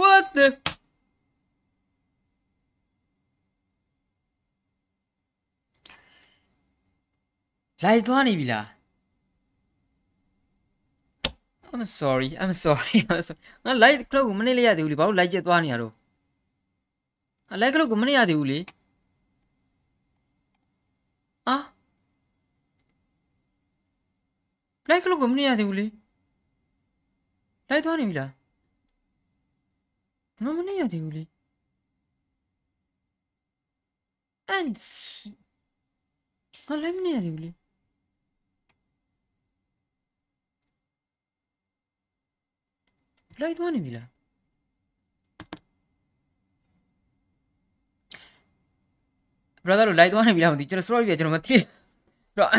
what the လိုက်သွားနေပြီလား I'm sorry I'm sorry I'm sorry ငါ light clock ကိုမနေ့လေးရသေးဘူးလေဘာလို့ light ကျက်သွားနေရတော့ဟာ light clock ကိုမနေ့ရသေးဘူးလေအာ light clock ကိုမနေ့ရသေးဘူးလေ light သွားနေပြီလား ငါမနေ့ရသေးဘူးလေ and ငါ light မနေ့ရသေးဘူးလေ လိုက်သွားနေပြီလား brother တို့လိုက်သွားနေပြီလားမသိကျွန်တော် sorry ပြကျွန်တော်မသိဆိုတော့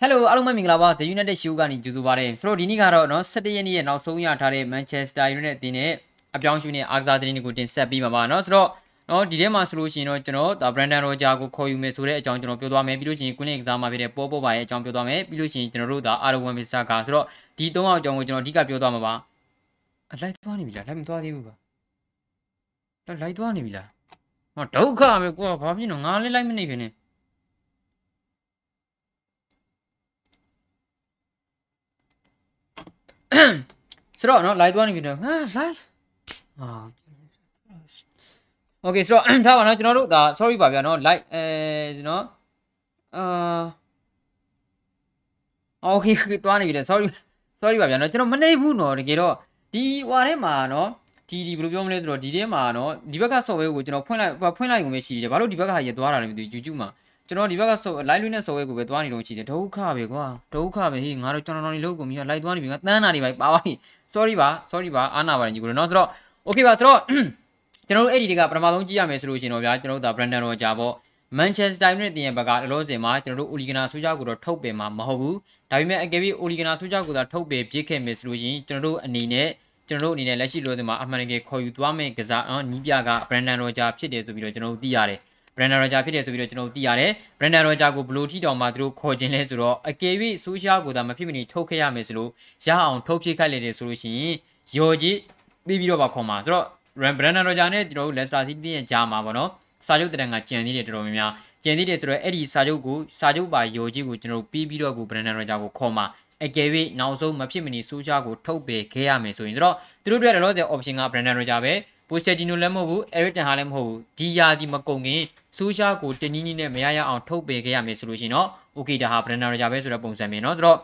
hello အားလုံးပဲမင်္ဂလာပါ The United Show ကနေကြိုဆိုပါရစေဆိုတော့ဒီနေ့ကတော့เนาะ17ရက်နေ့ရဲ့နောက်ဆုံးရထားတဲ့ Manchester United အသင်းနဲ့ အပြောင်းအရွှေ့နဲ့အားကစားသတင်းတွေကိုတင်ဆက်ပေးမှာပါเนาะဆိုတော့เนาะဒီထဲမှာဆိုလို့ရှိရင်တော့ကျွန်တော်ဒါ Brandon Roger ကိုခေါ်ယူမယ်ဆိုတဲ့အကြောင်းကျွန်တော်ပြောသွားမယ်ပြီးလို့ရှိရင် Queen Exam မှာဖြစ်တဲ့ပေါ်ပေါ်ပါရဲ့အကြောင်းပြောသွားမယ်ပြီးလို့ရှိရင်ကျွန်တော်တို့ဒါ R1 Visa ကဆိုတော့ဒီ၃အောင်အကြောင်းကိုကျွန်တော်အဓိကပြောသွားမှာပါအလိုက်သွားနေပြီလားလိုက်မသွားသေးဘူးပါလိုက်လိုက်သွားနေပြီလားဟောဒုက္ခပဲကွာဘာဖြစ်လို့ငါလည်းလိုက်မနေဖြစ်နေဆိုတော့နော်လိုက်သွားနေပြီတော့ငါလိုက် အာ Okay ဆိုတော့ထားပါနော်ကျွန်တော်တို့ဒါ sorry ပါဗျာနော် like အဲကျွန်တော်အာ Okay သွားနေပြီလေ sorry sorry ပါဗျာနော်ကျွန်တော်မနေဘူးနော်တကယ်တော့ဒီဟွာထဲမှာနော်ဒီဒီဘယ်လိုပြောမလဲဆိုတော့ဒီထဲမှာနော်ဒီဘက်က software ကိုကျွန်တော်ဖွင့်လိုက်ဖွင့်လိုက်ကုန်ပဲရှိတယ်ဘာလို့ဒီဘက်ကဟာရသွားတာလဲမသိဘူး YouTube မှာကျွန်တော်ဒီဘက်က live လွှင့်တဲ့ software ကိုပဲသွားနေတော့ရှိတယ်ဒုက္ခပဲကွာဒုက္ခပဲဟေးငါတို့ကျွန်တော်တော်နေလို့ကုန်ပြီ live သွားနေပြီငါတန်းတာတွေပါပါပါ sorry ပါ sorry ပါအားနာပါတယ်ညီကိုနော်ဆိုတော့ okay ပါဆိုတော့ကျွန်တော်တို့အဲ့ဒီတွေကပထမဆုံးကြည့်ရမယ်ဆိုလို့ရှိရင်တော့ဗျာကျွန်တော်တို့ဒါ Brandon Roger ပေါ့ Manchester United တင်ရဲ့ဘက်ကလောစင်မှာကျွန်တော်တို့ Oligana ဆူကြကိုတော့ထုတ်ပယ်မှာမဟုတ်ဘူးဒါပေမဲ့အကယ်၍ Oligana ဆူကြကိုသာထုတ်ပယ်ပြစ်ခဲ့မယ်ဆိုလို့ရှိရင်ကျွန်တော်တို့အနေနဲ့ကျွန်တော်တို့အနေနဲ့လက်ရှိလောစင်မှာအမှန်တကယ်ခေါ်ယူသွားမယ့်ကစားနော်နီးပြက Brandon Roger ဖြစ်တယ်ဆိုပြီးတော့ကျွန်တော်တို့သိရတယ် Brandon Roger ဖြစ်တယ်ဆိုပြီးတော့ကျွန်တော်တို့သိရတယ် Brandon Roger ကိုဘလို့ထီတောင်မှသူတို့ခေါ်ခြင်းလဲဆိုတော့အကယ်၍ဆိုရှယ်ကိုသာမဖြစ်မနေထုတ်ခဲ့ရမယ်ဆိုလို့ရအောင်ထုတ်ဖြစ်ခိုက်လေတယ်ဆိုလို့ရှိရင်ယော်ကြီး ပြီးပြီးတော့ပါခေါ်မှာဆိုတော့ Brandon Roger နဲ့ကျွန်တော်တို့ Leicester City ရဲ့ကြားမှာပေါ့နော်စာချုပ်တရံကကြံသေးတယ်တော်တော်များများကြံသေးတယ်ဆိုတော့အဲ့ဒီစာချုပ်ကိုစာချုပ်ပါယော်ကြီးကိုကျွန်တော်တို့ပြီးပြီးတော့ကို Brandon Roger ကိုခေါ်မှာအကယ်၍နောက်ဆုံးမဖြစ်မနေဆိုရှယ်ကိုထုတ်ပယ်ခဲ့ရမယ်ဆိုရင်ဆိုတော့သူတို့တွေလောတဲ့ option က Brandon Roger ပဲပိုစတက်တီနိုလည်းမဟုတ်ဘူးအဲရစ်တန်ဟာလည်းမဟုတ်ဘူးဒီယာဒီမကုန်ခင်ဆူရှာကိုတင်းနီးနီးနဲ့မရရအောင်ထုတ်ပယ်ခဲ့ရမယ်ဆိုလို့ရှိရင်တော့โอเคဒါဟာဘရန်နာရာပဲဆိုတဲ့ပုံစံမျိုးเนาะဆိုတော့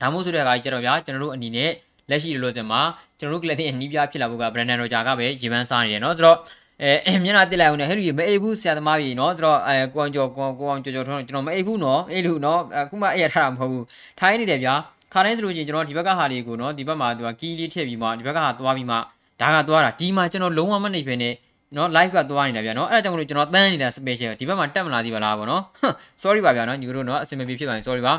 ဒါမှမဟုတ်ဆိုတဲ့အခါကျတော့ဗျာကျွန်တော်တို့အနေနဲ့လက်ရှိလိုစင်မှာ ကျွန်တော်တို့ကလပ်တဲ့အနီးပြဖြစ်လာဖို့ကဘရန်နာရာကပဲရေပန်းစားနေတယ်เนาะဆိုတော့အဲမျက်နှာတက်လိုက်အောင်နဲ့ဟဲ့လူမအိပ်ဘူးဆရာသမားကြီးเนาะဆိုတော့အဲကိုအောင်ကျော်ကိုကိုအောင်ကျော်ကျော်ထုံးကျွန်တော်မအိပ်ဘူးเนาะအေးလူเนาะအခုမှအဲ့ရထားတာမဟုတ်ဘူးထိုင်းနေတယ်ဗျာခါတိုင်းဆိုလို့ရှိရင်ကျွန်တော်ဒီဘက်ကဟာလေးကိုเนาะဒီဘက်မှာသူကကီးလေးထည့်ပြီးမှဒီဘက်ကဟာသွားပြီးမှဒါကသွားတာဒီမှာကျွန်တော်လုံးဝမနှိပ်ဖ ೇನೆ နော် live ကသွားနေတာဗျာနော်အဲ့ဒါကြောင့်မလို့ကျွန်တော်တန်းနေတာ special ဒီဘက်မှာတက်မလာသေးပါလားဗောနော် sorry ပါဗျာနော်ညီတို့နော်အစင်မပြေဖြစ်ပါရင် sorry ပါ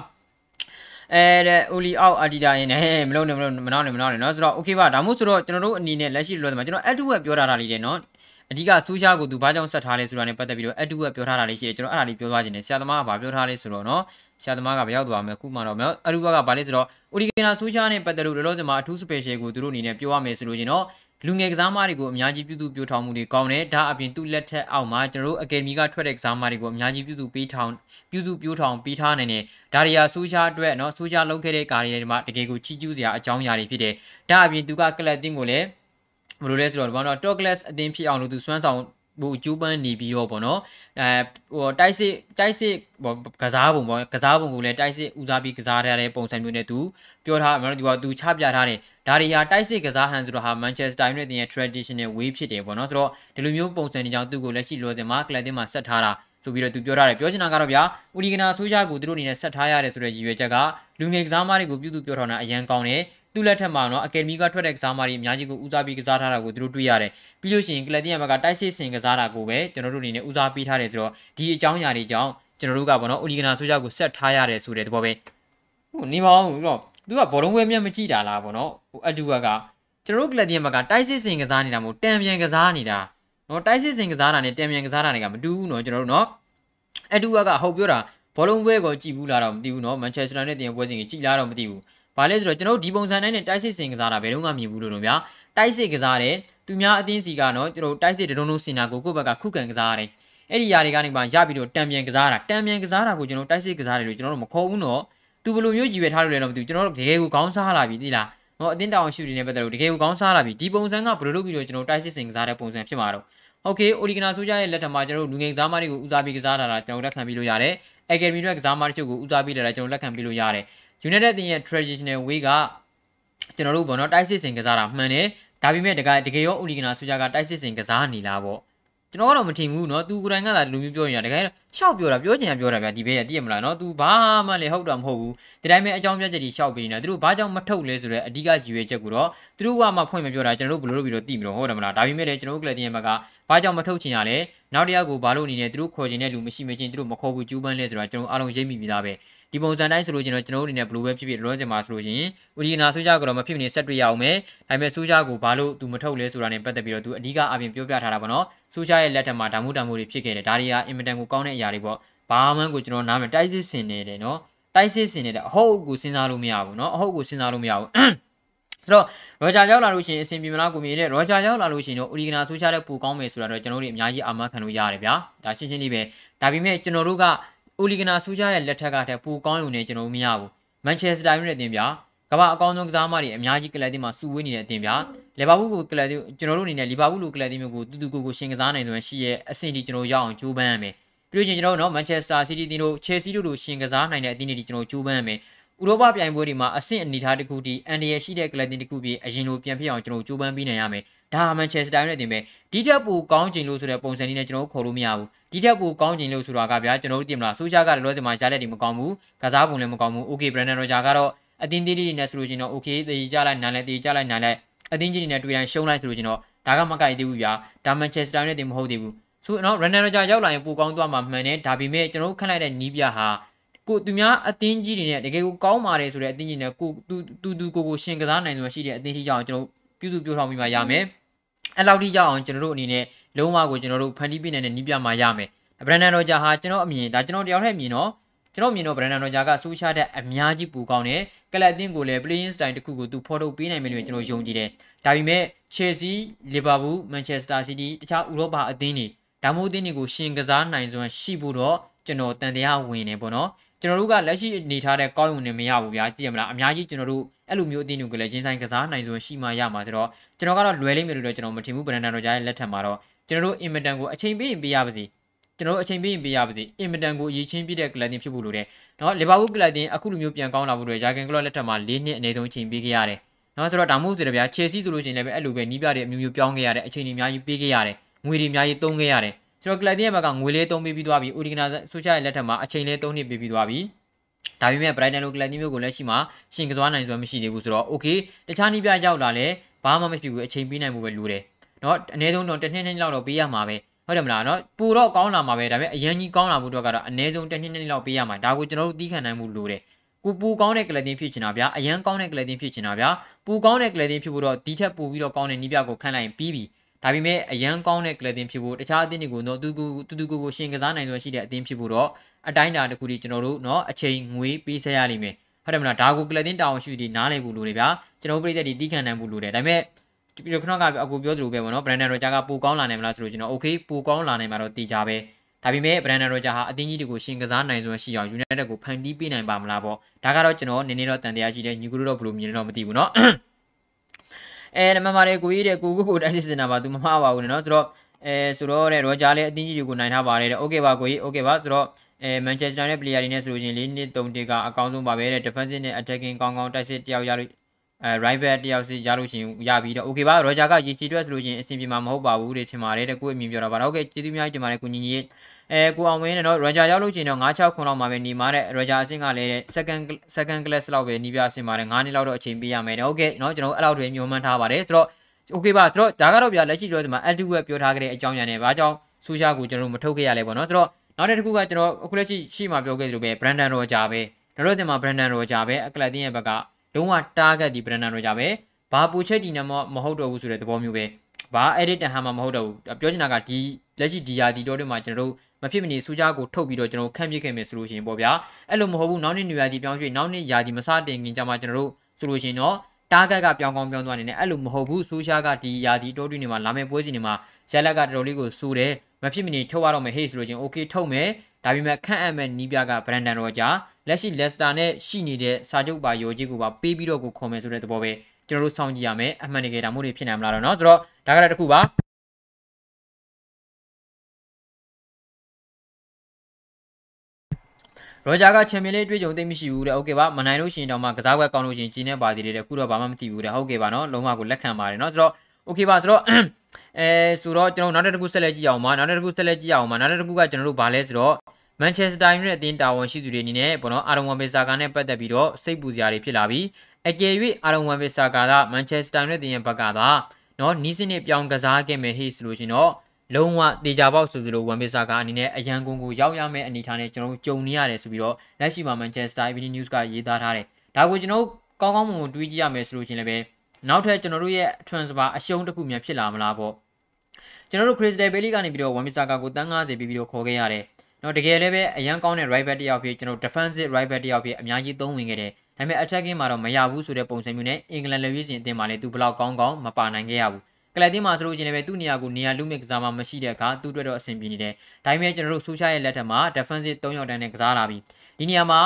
အဲတဲ့ Oli out Adida ရင်းနဲ့မလုံးနဲ့မလုံးမနောက်နဲ့မနောက်နဲ့နော်ဆိုတော့ okay ပါဒါမှမဟုတ်ဆိုတော့ကျွန်တော်တို့အနေနဲ့လက်ရှိလောတယ်မှာကျွန်တော် add to web ပြောထားတာလေးတယ်နော်အဓိကဆူရှာကိုသူဘာကြောင့်ဆက်ထားလဲဆိုတာနဲ့ပတ်သက်ပြီးတော့ add to web ပြောထားတာလေးရှိတယ်ကျွန်တော်အဲ့ဒါလေးပြောသွားခြင်းနဲ့ဆရာသမားကဘာပြောထားလဲဆိုတော့နော်ဆရာသမားကဘယ်ရောက်သွားမလဲခုမှတော့နော်အရူဘကဘာလဲဆိုတော့ Origina ဆူရှာနဲ့ပတ်သက်လို့လောလောဆယ်မှာအထူး special ကိုသူတို့အနေနဲ့ပြောရမယ်ဆိုလို့ရှင်တော့ လူငယ်ကစားမတွေကိုအများကြီးပြုစုပြောထောင်မှုတွေကောင်းတယ်ဒါအပြင်သူ့လက်ထက်အောက်မှာကျွန်တော်တို့အကယ်ဒမီကထွက်တဲ့ကစားမတွေကိုအများကြီးပြုစုပေးထောင်ပြုစုပြောထောင်ပေးထားနိုင်တယ်ဒါတွေဟာဆိုရှယ်အတွက်နော်ဆိုရှယ်လုပ်ခဲ့တဲ့ကာရီတွေမှာတကယ်ကိုချီးကျူးစရာအကြောင်းအရာတွေဖြစ်တယ်ဒါအပြင်သူကကလပ်တင်းကိုလည်းဘယ်လိုလဲဆိုတော့ဒီမှာတော့ Talkless အတင်းဖြစ်အောင်လို့သူစွမ်းဆောင်ဟိုကျူးပန်းနေပြီးတော့ပေါ့နော်အဲဟိုတိုက်စစ်တိုက်စစ်ဟိုကစားပုံပေါ့ကစားပုံကိုလည်းတိုက်စစ်ဦးစားပြီးကစားရတဲ့ပုံစံမျိုးနဲ့သူ ပြောထားမှာဒီကသူချပြထားတယ်ဒါတွေဟာတိုက်စစ်ကစားဟန်ဆိုတော့ဟာ Manchester United ရဲ့ traditional way ဖြစ်တယ်ဗောနော်ဆိုတော့ဒီလိုမျိုးပုံစံတွေကြောင့်သူ့ကိုလက်ရှိလိုစင်မှာကလပ်တင်မှာဆက်ထားတာဆိုပြီးတော့သူပြောထားတယ်ပြောချင်တာကတော့ဗျာဥဒီဂနာဆိုးရှားကိုသူတို့အနေနဲ့ဆက်ထားရတယ်ဆိုတဲ့ရည်ရွယ်ချက်ကလူငယ်ကစားမတွေကိုပြုစုပြောထောင်တာအရန်ကောင်းတယ်သူ့လက်ထက်မှာနော်အကယ်ဒမီကထွက်တဲ့ကစားမတွေအများကြီးကိုဦးစားပေးကစားထားတာကိုသူတို့တွေ့ရတယ်ပြီးလို့ရှိရင်ကလပ်တင်ဘက်ကတိုက်စစ်စင်ကစားတာကိုပဲကျွန်တော်တို့အနေနဲ့ဦးစားပေးထားတယ်ဆိုတော့ဒီအကြောင်းအရာတွေကြောင့်ကျွန်တော်တို့ကဗောနော်ဥဒီဂနာဆိုးရှားကိုဆက်ထားရတယ်ဆိုတဲ့သဘောပဲဟိုနေပါအောင်တော့ သူကဘောလုံးဝဲမြတ်မကြည့်တာလားဗောနော်ဟိုအတူကကကျွန်တော်တို့ကလပ်တင်ဘက်ကတိုက်စစ်စင်ကစားနေတာမို့တံပြန်ကစားနေတာနော်တိုက်စစ်စင်ကစားတာနဲ့တံပြန်ကစားတာတွေကမတူဘူးနော်ကျွန်တော်တို့နော်အတူကကဟုတ်ပြောတာဘောလုံးပွဲကိုကြည့်ဘူးလားတော့မသိဘူးနော်မန်ချက်စတာနဲ့တင်ပွဲစဉ်ကြီးကြည့်လားတော့မသိဘူး။ဘာလဲဆိုတော့ကျွန်တော်တို့ဒီပုံစံတိုင်းနဲ့တိုက်စစ်စင်ကစားတာဘယ်တော့မှမြင်ဘူးလို့တော့ဗျာ။ဒတိုက်စစ်ကစားတယ်သူများအသင်းစီကနော်ကျွန်တော်တိုက်စစ်တရုံးလုံးစင်တာကိုကိုယ့်ဘက်ကခုခံကစားရတယ်အဲ့ဒီຢာတွေကနေမှရပြီးတော့တံပြန်ကစားတာတံပြန်ကစားတာကိုကျွန်တော်တိုက်စစ်ကစားတယ်လို့ကျွန်တော်တို့မခေါ်ဘူးနော် သူဘယ်လိုမျိုးကြည်ပဲထားလို့လဲတော့မသိဘူးကျွန်တော်တို့တကယ်ကိုခေါင်းစားလာပြီသိလားနော်အတင်းတောင်ရှူတွေနဲ့ပတ်သက်လို့တကယ်ကိုခေါင်းစားလာပြီဒီပုံစံကဘယ်လိုလုပ်ပြီးတော့ကျွန်တော်တိုက်စစ်စင်ကစားတဲ့ပုံစံဖြစ်မှာတော့โอเคအိုဒီဂနာဆိုကြရဲ့လက်ထက်မှာကျွန်တော်တို့လူငယ်ကစားမတွေကိုဦးစားပေးကစားတာလားကျွန်တော်လက်ခံပြီးလို့ရတယ်အကယ်ဒမီတွေကစားမတချို့ကိုဦးစားပေးတာလည်းကျွန်တော်လက်ခံပြီးလို့ရတယ် United အသင်းရဲ့ traditional way ကကျွန်တော်တို့ဘောနော်တိုက်စစ်စင်ကစားတာမှန်တယ်ဒါပေမဲ့တကယ်တကယ်ရောအိုဒီဂနာဆိုကြကတိုက်စစ်စင်ကစားနေလားပေါ့ ကျွန်တော်ကတော့မထင်ဘူးเนาะသူကိုယ်တိုင်ကသာလူမျိုးပြောနေတာတကယ်ရှောက်ပြောတာပြောချင်တာပြောတာဗျာဒီဘေးကသိရမလားเนาะ तू ဘာမှလည်းဟုတ်တာမဟုတ်ဘူးဒီတိုင်းပဲအကြောင်းပြချက်ကြီးရှောက်ပေးနေတာသူတို့ဘာကြောင့်မထုတ်လဲဆိုတော့အဓိကရည်ရွယ်ချက်ကိုတော့သူတို့ကမှဖွင့်မပြောတာကျွန်တော်တို့ဘယ်လိုလုပ်ပြီးတော့သိမလို့ဟုတ်တယ်မလားဒါပေမဲ့လည်းကျွန်တော်တို့ကလပ်တင်ရဲ့ဘက်ကဘာကြောင့်မထုတ်ချင်ရလဲနောက်တရားကိုဘာလို့အနေနဲ့သူတို့ခေါ်ချင်တဲ့လူမရှိမချင်းသူတို့မခေါ်ဘူးကျူးပန်းလဲဆိုတော့ကျွန်တော်အားလုံးရိပ်မိပြီးသားပဲ ဒီပုံစံတိုင်းဆိုလို့ကျွန်တော်ကျွန်တော်တို့အနေနဲ့ဘယ်လိုပဲဖြစ်ဖြစ်လောစင်မှာဆိုလို့ရှိရင်ဦးဒီနာဆိုကြကတော့မဖြစ်မနေဆက်တွေ့ရအောင်မယ်ဒါပေမဲ့ဆိုကြကိုဘာလို့သူမထုတ်လဲဆိုတာနဲ့ပတ်သက်ပြီးတော့သူအဓိကအပြင်ပြောပြထားတာပေါ့နော်ဆိုကြရဲ့လက်ထက်မှာဓာမှုတံမှုတွေဖြစ်ခဲ့တယ်ဒါတွေကအင်မတန်ကိုကောင်းတဲ့အရာတွေပေါ့ဘာမှကိုကျွန်တော်နားမတိုက်စစ်စင်နေတယ်နော်တိုက်စစ်စင်နေတယ်အဟုတ်ကိုစဉ်းစားလို့မရဘူးနော်အဟုတ်ကိုစဉ်းစားလို့မရဘူးဆိုတော့ရောဂျာရောက်လာလို့ရှိရင်အဆင်ပြေမလားကိုမြေတဲ့ရောဂျာရောက်လာလို့ရှိရင်တော့အိုရီဂနာဆိုချတဲ့ပူကောင်းမယ်ဆိုတာတော့ကျွန်တော်တို့အများကြီးအာမခံလို့ရတယ်ဗျာဒါရှင်းရှင်းလေးပဲဒါပေမဲ့ကျွန်တော်တို့က အိုလီဂနာဆူဂျာရဲ့လက်ထက်ကတည်းကပူကောင်းရုံနဲ့ကျွန်တော်တို့မရဘူးမန်ချက်စတာယူနိုက်တက်အသင်းဗျာကမ္ဘာအကောင်းဆုံးကစားမတွေအများကြီးကလပ်တင်မှာစုဝေးနေတဲ့အသင်းဗျာလီဗာပူးကိုကလပ်တင်ကျွန်တော်တို့အနေနဲ့လီဗာပူးလိုကလပ်တင်မျိုးကိုတူတူကိုကိုရှင်ကစားနိုင်တယ်ရှိရဲ့အဆင့်ဒီကျွန်တော်ရအောင်ကြိုးပမ်းရမယ်ပြီးလို့ချင်းကျွန်တော်တို့နော်မန်ချက်စတာစီးတီးတင်တို့ချယ်ဆီတို့လိုရှင်ကစားနိုင်တဲ့အသင်းတွေကျွန်တော်ကြိုးပမ်းရမယ်ဥရောပပြိုင်ပွဲတွေမှာအဆင့်အနေထားတစ်ခုတည်းအန်ဒီရရှိတဲ့ကလပ်တင်တစ်ခုပြီးအရင်လိုပြန်ဖြစ်အောင်ကျွန်တော်ကြိုးပမ်းပြီးနိုင်ရမယ် ဒါမှမန်ချက်စတာနဲ့တင်ပဲဒီထက်ပိုကောင်း trình လို့ဆိုတဲ့ပုံစံလေးနဲ့ကျွန်တော်ခေါ်လို့မရဘူးဒီထက်ပိုကောင်း trình လို့ဆိုတာကဗျာကျွန်တော်တို့တင်မလားဆိုရှာကလည်းလောဒီမှာကြားလက်တွေမကောင်းဘူးကစားပုံလည်းမကောင်းဘူး okay brandon roger ကတော့အတင်းသေးလေးတွေနဲ့ဆိုလို့ချင်းတော့ okay တေးကြလိုက်နိုင်လိုက်တေးကြလိုက်နိုင်လိုက်အတင်းကြီးတွေနဲ့တွေ့တိုင်းရှုံးလိုက်ဆိုလို့ချင်းတော့ဒါကမကိုက်သေးဘူးဗျာဒါမှန်ချက်စတာနဲ့တင်မဟုတ်သေးဘူးဆိုတော့ brandon roger ရောက်လာရင်ပိုကောင်းသွားမှာမှန်တယ်ဒါပေမဲ့ကျွန်တော်တို့ခန့်လိုက်တဲ့နီးပြဟာကိုသူများအတင်းကြီးတွေနဲ့တကယ်ကိုကောင်းပါတယ်ဆိုတဲ့အတင်းကြီးနဲ့ကိုတူတူတူကိုကိုရှင်ကစားနိုင်စွာရှိတဲ့အတင်းကြီးကြောင့်ကျွန်တော်ပြုစုပြောထောင်ပြီးမှရမယ် အဲ့လောက်ထိရောက်အောင်ကျွန်တော်တို့အနေနဲ့လုံးဝကိုကျွန်တော်တို့ဖန်တီးပြနေတဲ့နီးပြမှာရမယ်ဘရန်ဒန်ရောဂျာဟာကျွန်တော်အမြင်ဒါကျွန်တော်တယောက်တည်းမြင်တော့ကျွန်တော်မြင်တော့ဘရန်ဒန်ရောဂျာကဆူရှာတဲ့အများကြီးပူကောင်းတယ်ကလပ်အသင်းကိုလည်း playing style တစ်ခုကိုသူဖော်ထုတ်ပေးနိုင်မယ်လို့ကျွန်တော်ယုံကြည်တယ်ဒါပေမဲ့ Chelsea, Liverpool, Manchester City တခြားဥရောပအသင်းတွေဒါမှမဟုတ်အသင်းတွေကိုရှင်ကစားနိုင်စွမ်းရှိဖို့တော့ကျွန်တော်တန်တရားဝင်နေပေါ့နော် ကျွန်တော်တို့ကလက်ရှိအနေထားတဲ့ကောင်းုံနဲ့မရဘူးဗျာကြည့်ရမလားအများကြီးကျွန်တော်တို့အဲ့လိုမျိုးအသင်းတွေကလည်းချင်းဆိုင်ကစားနိုင်စွမ်းရှိမှရမှာဆိုတော့ကျွန်တော်ကတော့လွယ်လိမ့်မယ်လို့တော့ကျွန်တော်မထင်ဘူးဘရန်ဒန်ရောဂျာရဲ့လက်ထက်မှာတော့ကျွန်တော်တို့အင်မတန်ကိုအချိန်ပေးရင်ပေးရပါစေကျွန်တော်တို့အချိန်ပေးရင်ပေးရပါစေအင်မတန်ကိုအရေးချင်းပြတဲ့ကလပ်တင်ဖြစ်ဖို့လိုတယ်နော်လီဗာပူးကလပ်တင်အခုလိုမျိုးပြန်ကောင်းလာဖို့အတွက်ယာဂန်ကလော့လက်ထက်မှာ၄နှစ်အနည်းဆုံးအချိန်ပေးခဲ့ရတယ်နော်ဆိုတော့ဒါမှမဟုတ်ဆိုတော့ဗျာချယ်ဆီဆိုလို့ရှိရင်လည်းအဲ့လိုပဲနီးပြတဲ့အမျိုးမျိုးပြောင်းခဲ့ရတယ်အချိန်တွေအများကြီးပေးခဲ့ရတယ်ငွေတွေအများကြီးသုံးခဲ့ရတယ် ဆိုတော့ကလပ်တင်ရဲ့ဘက်ကငွေလေးသုံးပေးပြီးသွားပြီအိုဒီဂနာဆိုရှယ်ရဲ့လက်ထက်မှာအချိန်လေး၃နှစ်ပေးပြီးသွားပြီဒါပေမဲ့ Brighton လိုကလပ်တင်မျိုးကိုလက်ရှိမှာရှင်ကစားနိုင်စွမ်းမရှိသေးဘူးဆိုတော့ okay တခြားနီးပြရောက်လာလဲဘာမှမဖြစ်ဘူးအချိန်ပေးနိုင်မှုပဲလိုတယ်เนาะအနည်းဆုံးတော့တစ်နှစ်နှစ်လောက်တော့ပေးရမှာပဲဟုတ်တယ်မလားเนาะပူတော့ကောင်းလာမှာပဲဒါပေမဲ့အရင်ကြီးကောင်းလာဖို့အတွက်ကတော့အနည်းဆုံးတစ်နှစ်နှစ်လောက်ပေးရမှာဒါကိုကျွန်တော်တို့သီးခံနိုင်မှုလိုတယ်ကိုပူကောင်းတဲ့ကလပ်တင်ဖြစ်ချင်တာဗျာအရန်ကောင်းတဲ့ကလပ်တင်ဖြစ်ချင်တာဗျာပူကောင်းတဲ့ကလပ်တင်ဖြစ်ဖို့တော့ဒီထက်ပိုပြီးတော့ကောင်းတဲ့နီးပြကိုခန့်လိုက်ရင်ပြီးပြီ ဒါပေမဲ့အရန်ကောင်းတဲ့ကလပ်တင်ဖြစ်ဖို့တခြားအသင်းတွေကိုတော့တူတူတူတူကိုကိုရှင်ကစားနိုင်စွမ်းရှိတဲ့အသင်းဖြစ်ဖို့တော့အတိုင်းအတာတစ်ခုဒီကျွန်တော်တို့เนาะအချိန်ငွေပေးဆက်ရလိမ့်မယ်ဟုတ်တယ်မလားဒါကိုကလပ်တင်တောင်းရှိပြီးနားလည်ဖို့လိုတယ်ဗျာကျွန်တော်ပြည်သက်ဒီတီးခံနိုင်ဖို့လိုတယ်ဒါပေမဲ့ပြီးတော့ခဏကအကူပြောသလိုပဲပေါ့နော် Brandon Roger ကပိုကောင်းလာနိုင်မလားဆိုလို့ကျွန်တော် okay ပိုကောင်းလာနိုင်မှာတော့တည်ကြပဲဒါပေမဲ့ Brandon Roger ဟာအသင်းကြီးတွေကိုရှင်ကစားနိုင်စွမ်းရှိအောင် United ကိုဖန်တီးပေးနိုင်ပါမလားပေါ့ဒါကတော့ကျွန်တော်နည်းနည်းတော့တန်တရားရှိတယ်ညီကူတို့တော့ဘယ်လိုမြင်လဲတော့မသိဘူးเนาะ အဲနမမာတဲ့ကိုကြီးတဲ့ကိုကိုကိုတိုက်စစ်စင်တာပါသူမမှားပါဘူးเนาะဆိုတော့အဲဆိုတော့တဲ့ Roger လည်းအသင်းကြီးတွေကိုနိုင်ထားပါတယ်တဲ့ okay ပါကိုကြီး okay ပါဆိုတော့အဲ Manchester နဲ့ player တွေနဲ့ဆိုလို့ချင်း၄နှစ်၃တစ်ကအကောင်းဆုံးပါပဲတဲ့ defensive နဲ့ attacking ကောင်းကောင်းတိုက်စစ်တယောက်ရလို့အဲ rival တယောက်စီရလို့ရှိရင်ရပြီးတော့ okay ပါ Roger ကရေချီတွက်ဆိုလို့ချင်းအဆင်ပြေမှာမဟုတ်ပါဘူးတဲ့ထင်ပါတယ်တဲ့ကိုယ့်အမြင်ပြောတာပါဟုတ်ကဲ့ကျေးဇူးများတင်ပါတယ်ကိုညီညီ အဲကိုအောင်ဝင်းနဲ့တော့ Ranger ရောက်လို့ချင်တော့9-6ခုလောက်မှာပဲညီမာတဲ့ Ranger အဆင့်ကလည်း second second class လောက်ပဲညီပြအဆင့်ပါတယ်9နှစ်လောက်တော့အချိန်ပေးရမယ်နော်ဟုတ်ကဲ့နော်ကျွန်တော်အဲ့လောက်တွေမျှော်မှန်းထားပါတယ်ဆိုတော့ okay ပါဆိုတော့ဒါကတော့ဗျာလက်ရှိတော့ဒီမှာ active web ပြောထားခဲ့တဲ့အကြောင်းအရာနဲ့ဘာကြောင့်ဆူရှာကိုကျွန်တော်မထုတ်ခဲ့ရလဲပေါ့နော်ဆိုတော့နောက်တစ်ခုကကျွန်တော်အခုလက်ရှိရှိမှပြောခဲ့သလိုပဲ Brandon Roger ပဲဒါတော့ဒီမှာ Brandon Roger ပဲအကလတ်တင်းရဲ့ဘက်ကလုံးဝ target ဒီ Brandon Roger ပဲဘာပူချက်ဒီနမမဟုတ်တော့ဘူးဆိုတဲ့သဘောမျိုးပဲ ဘာ edit တန်ဟာမှမဟုတ်တော့ဘူးပြောချင်တာကဒီလက်ရှိဒီယာဒီတော့တွေမှာကျွန်တော်တို့မဖြစ်မနေစူးကြားကိုထုတ်ပြီးတော့ကျွန်တော်တို့ခန့်ပြစ်ခဲ့မယ်ဆိုလို့ရှိရင်ပေါ့ဗျာအဲ့လိုမဟုတ်ဘူးနောက်နေ့ညယာဒီပြောင်းရွှေ့နောက်နေ့ယာဒီမစတင်ခင်ကြမှာကျွန်တော်တို့ဆိုလို့ရှိရင်တော့တားဂက်ကပြောင်းကောင်းပြောင်းသွားနေတယ်အဲ့လိုမဟုတ်ဘူးဆိုရှာကဒီယာဒီတိုးတွင်းတွေမှာလာမယ့်ပွဲစဉ်တွေမှာရက်လက်ကတော်တော်လေးကိုစိုးတယ်မဖြစ်မနေထုတ်ရတော့မယ်ဟေ့ဆိုလို့ချင်း okay ထုတ်မယ်ဒါပေမဲ့ခန့်အပ်မဲ့နီးပြကဘရန်ဒန်ရောဂျာလက်ရှိလက်စတာနဲ့ရှိနေတဲ့စာချုပ်ပါယောကြီးကိုပါပေးပြီးတော့ကိုခေါ်မယ်ဆိုတဲ့သဘောပဲ ကျွန်တော်တို့စောင့်ကြည့်ရမယ်အမှန်တကယ်ဒါမျိုးတွေဖြစ်နိုင်မလားတော့เนาะဆိုတော့ဒါကလည်းတစ်ခုပါရောဂျာကချန်ပီယံလိတွေ့ကြုံသိမရှိဘူးတဲ့โอเคပါမနိုင်လို့ရှိရင်တော့မှကစားပွဲကောင်းလို့ရှိရင်ကျင်းနေပါသေးတယ်တဲ့ခုတော့ဘာမှမသိဘူးတဲ့ဟုတ်ကဲ့ပါနော်လုံးဝကိုလက်ခံပါတယ်နော်ဆိုတော့โอเคပါဆိုတော့အဲဆိုတော့ကျွန်တော်နောက်တစ်ခုဆက်လက်ကြည့်အောင်ပါနောက်တစ်ခုဆက်လက်ကြည့်အောင်ပါနောက်တစ်ခုကကျွန်တော်တို့ဗာလဲဆိုတော့မန်ချက်စတာယူနိုက်တက်အသင်းတာဝန်ရှိသူတွေအနေနဲ့ပေါ့နော်အာရုံဝန်ဘေဆာကာနဲ့ပတ်သက်ပြီးတော့စိတ်ပူစရာတွေဖြစ်လာပြီး အကယ်၍အာရုံဝန်ဘေဆာကာကမန်ချက်စတာယူနိုက်တက်ရဲ့ဘက်ကသာနော်နီးစနစ်ပြောင်းကစားခဲ့မယ်ဟေ့ဆိုလို့ရှင်တော့လုံးဝတေချာပေါက်ဆိုသလိုဝန်ဘေဆာကာအနေနဲ့အရန်ကုန်ကိုရောက်ရမယ့်အနေအထားနဲ့ကျွန်တော်တို့ကြုံနေရတယ်ဆိုပြီးတော့လက်ရှိမှာမန်ချက်စတာ Evening News ကရေးသားထားတယ်ဒါကိုကျွန်တော်ကောင်းကောင်းမွန်မွန်တွေးကြည့်ရမယ်ဆိုလို့ရှင်လည်းပဲနောက်ထပ်ကျွန်တော်တို့ရဲ့ transfer အရှုံးတစ်ခုများဖြစ်လာမလားပေါ့ကျွန်တော်တို့ Crystal Palace ကနေပြီးတော့ဝန်ဘေဆာကာကိုတန်း90ပြီးပြီးတော့ခေါ်ခဲ့ရတယ်နော်တကယ်လည်းပဲအရန်ကောင်းတဲ့ right back တယောက်ဖြစ်ကျွန်တော် defensive right back တယောက်ဖြစ်အများကြီးသုံးဝင်ခဲ့တယ် ဒါပေမဲ့ attacking မှာတော့မရဘူးဆိုတဲ့ပုံစံမျိုးနဲ့အင်္ဂလန်လက်ရွေးစင်အသင်းမှာလည်းသူဘလောက်ကောင်းကောင်းမပါနိုင်ခဲ့ရဘူးကလပ်တင်းမှာဆိုလို့ချင်းလည်းပဲသူ့နေရာကိုနေရာလူမစ်ကစားမှမရှိတဲ့အခါသူ့အတွက်တော့အဆင်ပြေနေတယ်ဒါပေမဲ့ကျွန်တော်တို့ဆူရှာရဲ့လက်ထက်မှာ defensive 3ယောက်တန်းနဲ့ကစားလာပြီဒီနေရာမှာ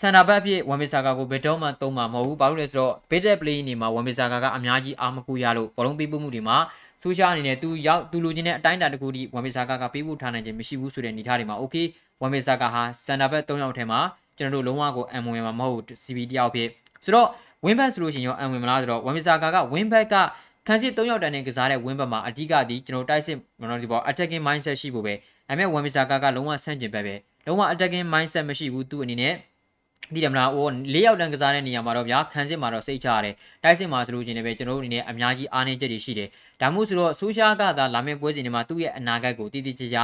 စန်တာဘက်ဖြစ်ဝမ်မီဆာကာကိုဘယ်တော့မှသုံးမှာမဟုတ်ဘူးဘာလို့လဲဆိုတော့ basic play နေမှာဝမ်မီဆာကာကအများကြီးအားမကူရလို့ဘောလုံးပေးပို့မှုတွေမှာဆူရှာအနေနဲ့သူရောက်သူလိုချင်တဲ့အတိုင်းအတာတစ်ခုထိဝမ်မီဆာကာကပေးပို့ထားနိုင်ခြင်းမရှိဘူးဆိုတဲ့အနေအထားတွေမှာ okay ဝမ်မီဆာကာဟာစန်တာဘက်3ယောက်ထဲမှာ ကျွန်တော်တို့လုံးဝကိုအံဝင်မှာမဟုတ် CB တယောက်ဖြစ်ဆိုတော့ဝင်းဘက်ဆိုလို့ရှိရင်ရောအံဝင်မလားဆိုတော့ဝမ်မီဆာကာကဝင်းဘက်ကခန်းစစ်3ယောက်တန်းနဲ့ကစားတဲ့ဝင်းဘက်မှာအဓိကဒီကျွန်တော်တိုက်စစ်မနော်ဒီပေါ် attacking mindset ရှိဖို့ပဲဒါပေမဲ့ဝမ်မီဆာကာကလုံးဝဆန့်ကျင်ဘက်ပဲလုံးဝ attacking mindset မရှိဘူးသူ့အနေနဲ့ဒီတယ်မလားဟို၄ယောက်တန်းကစားတဲ့နေရာမှာတော့ဗျာခန်းစစ်မှာတော့စိတ်ချရတယ်တိုက်စစ်မှာဆိုလို့ချင်းလည်းပဲကျွန်တော်တို့အနေနဲ့အများကြီးအားနည်းချက်တွေရှိတယ်ဒါမှမဟုတ်ဆိုတော့ဆိုရှာကသာလာမယ့်ပွဲစဉ်တွေမှာသူ့ရဲ့အနာဂတ်ကိုတည်တည်ကြကြ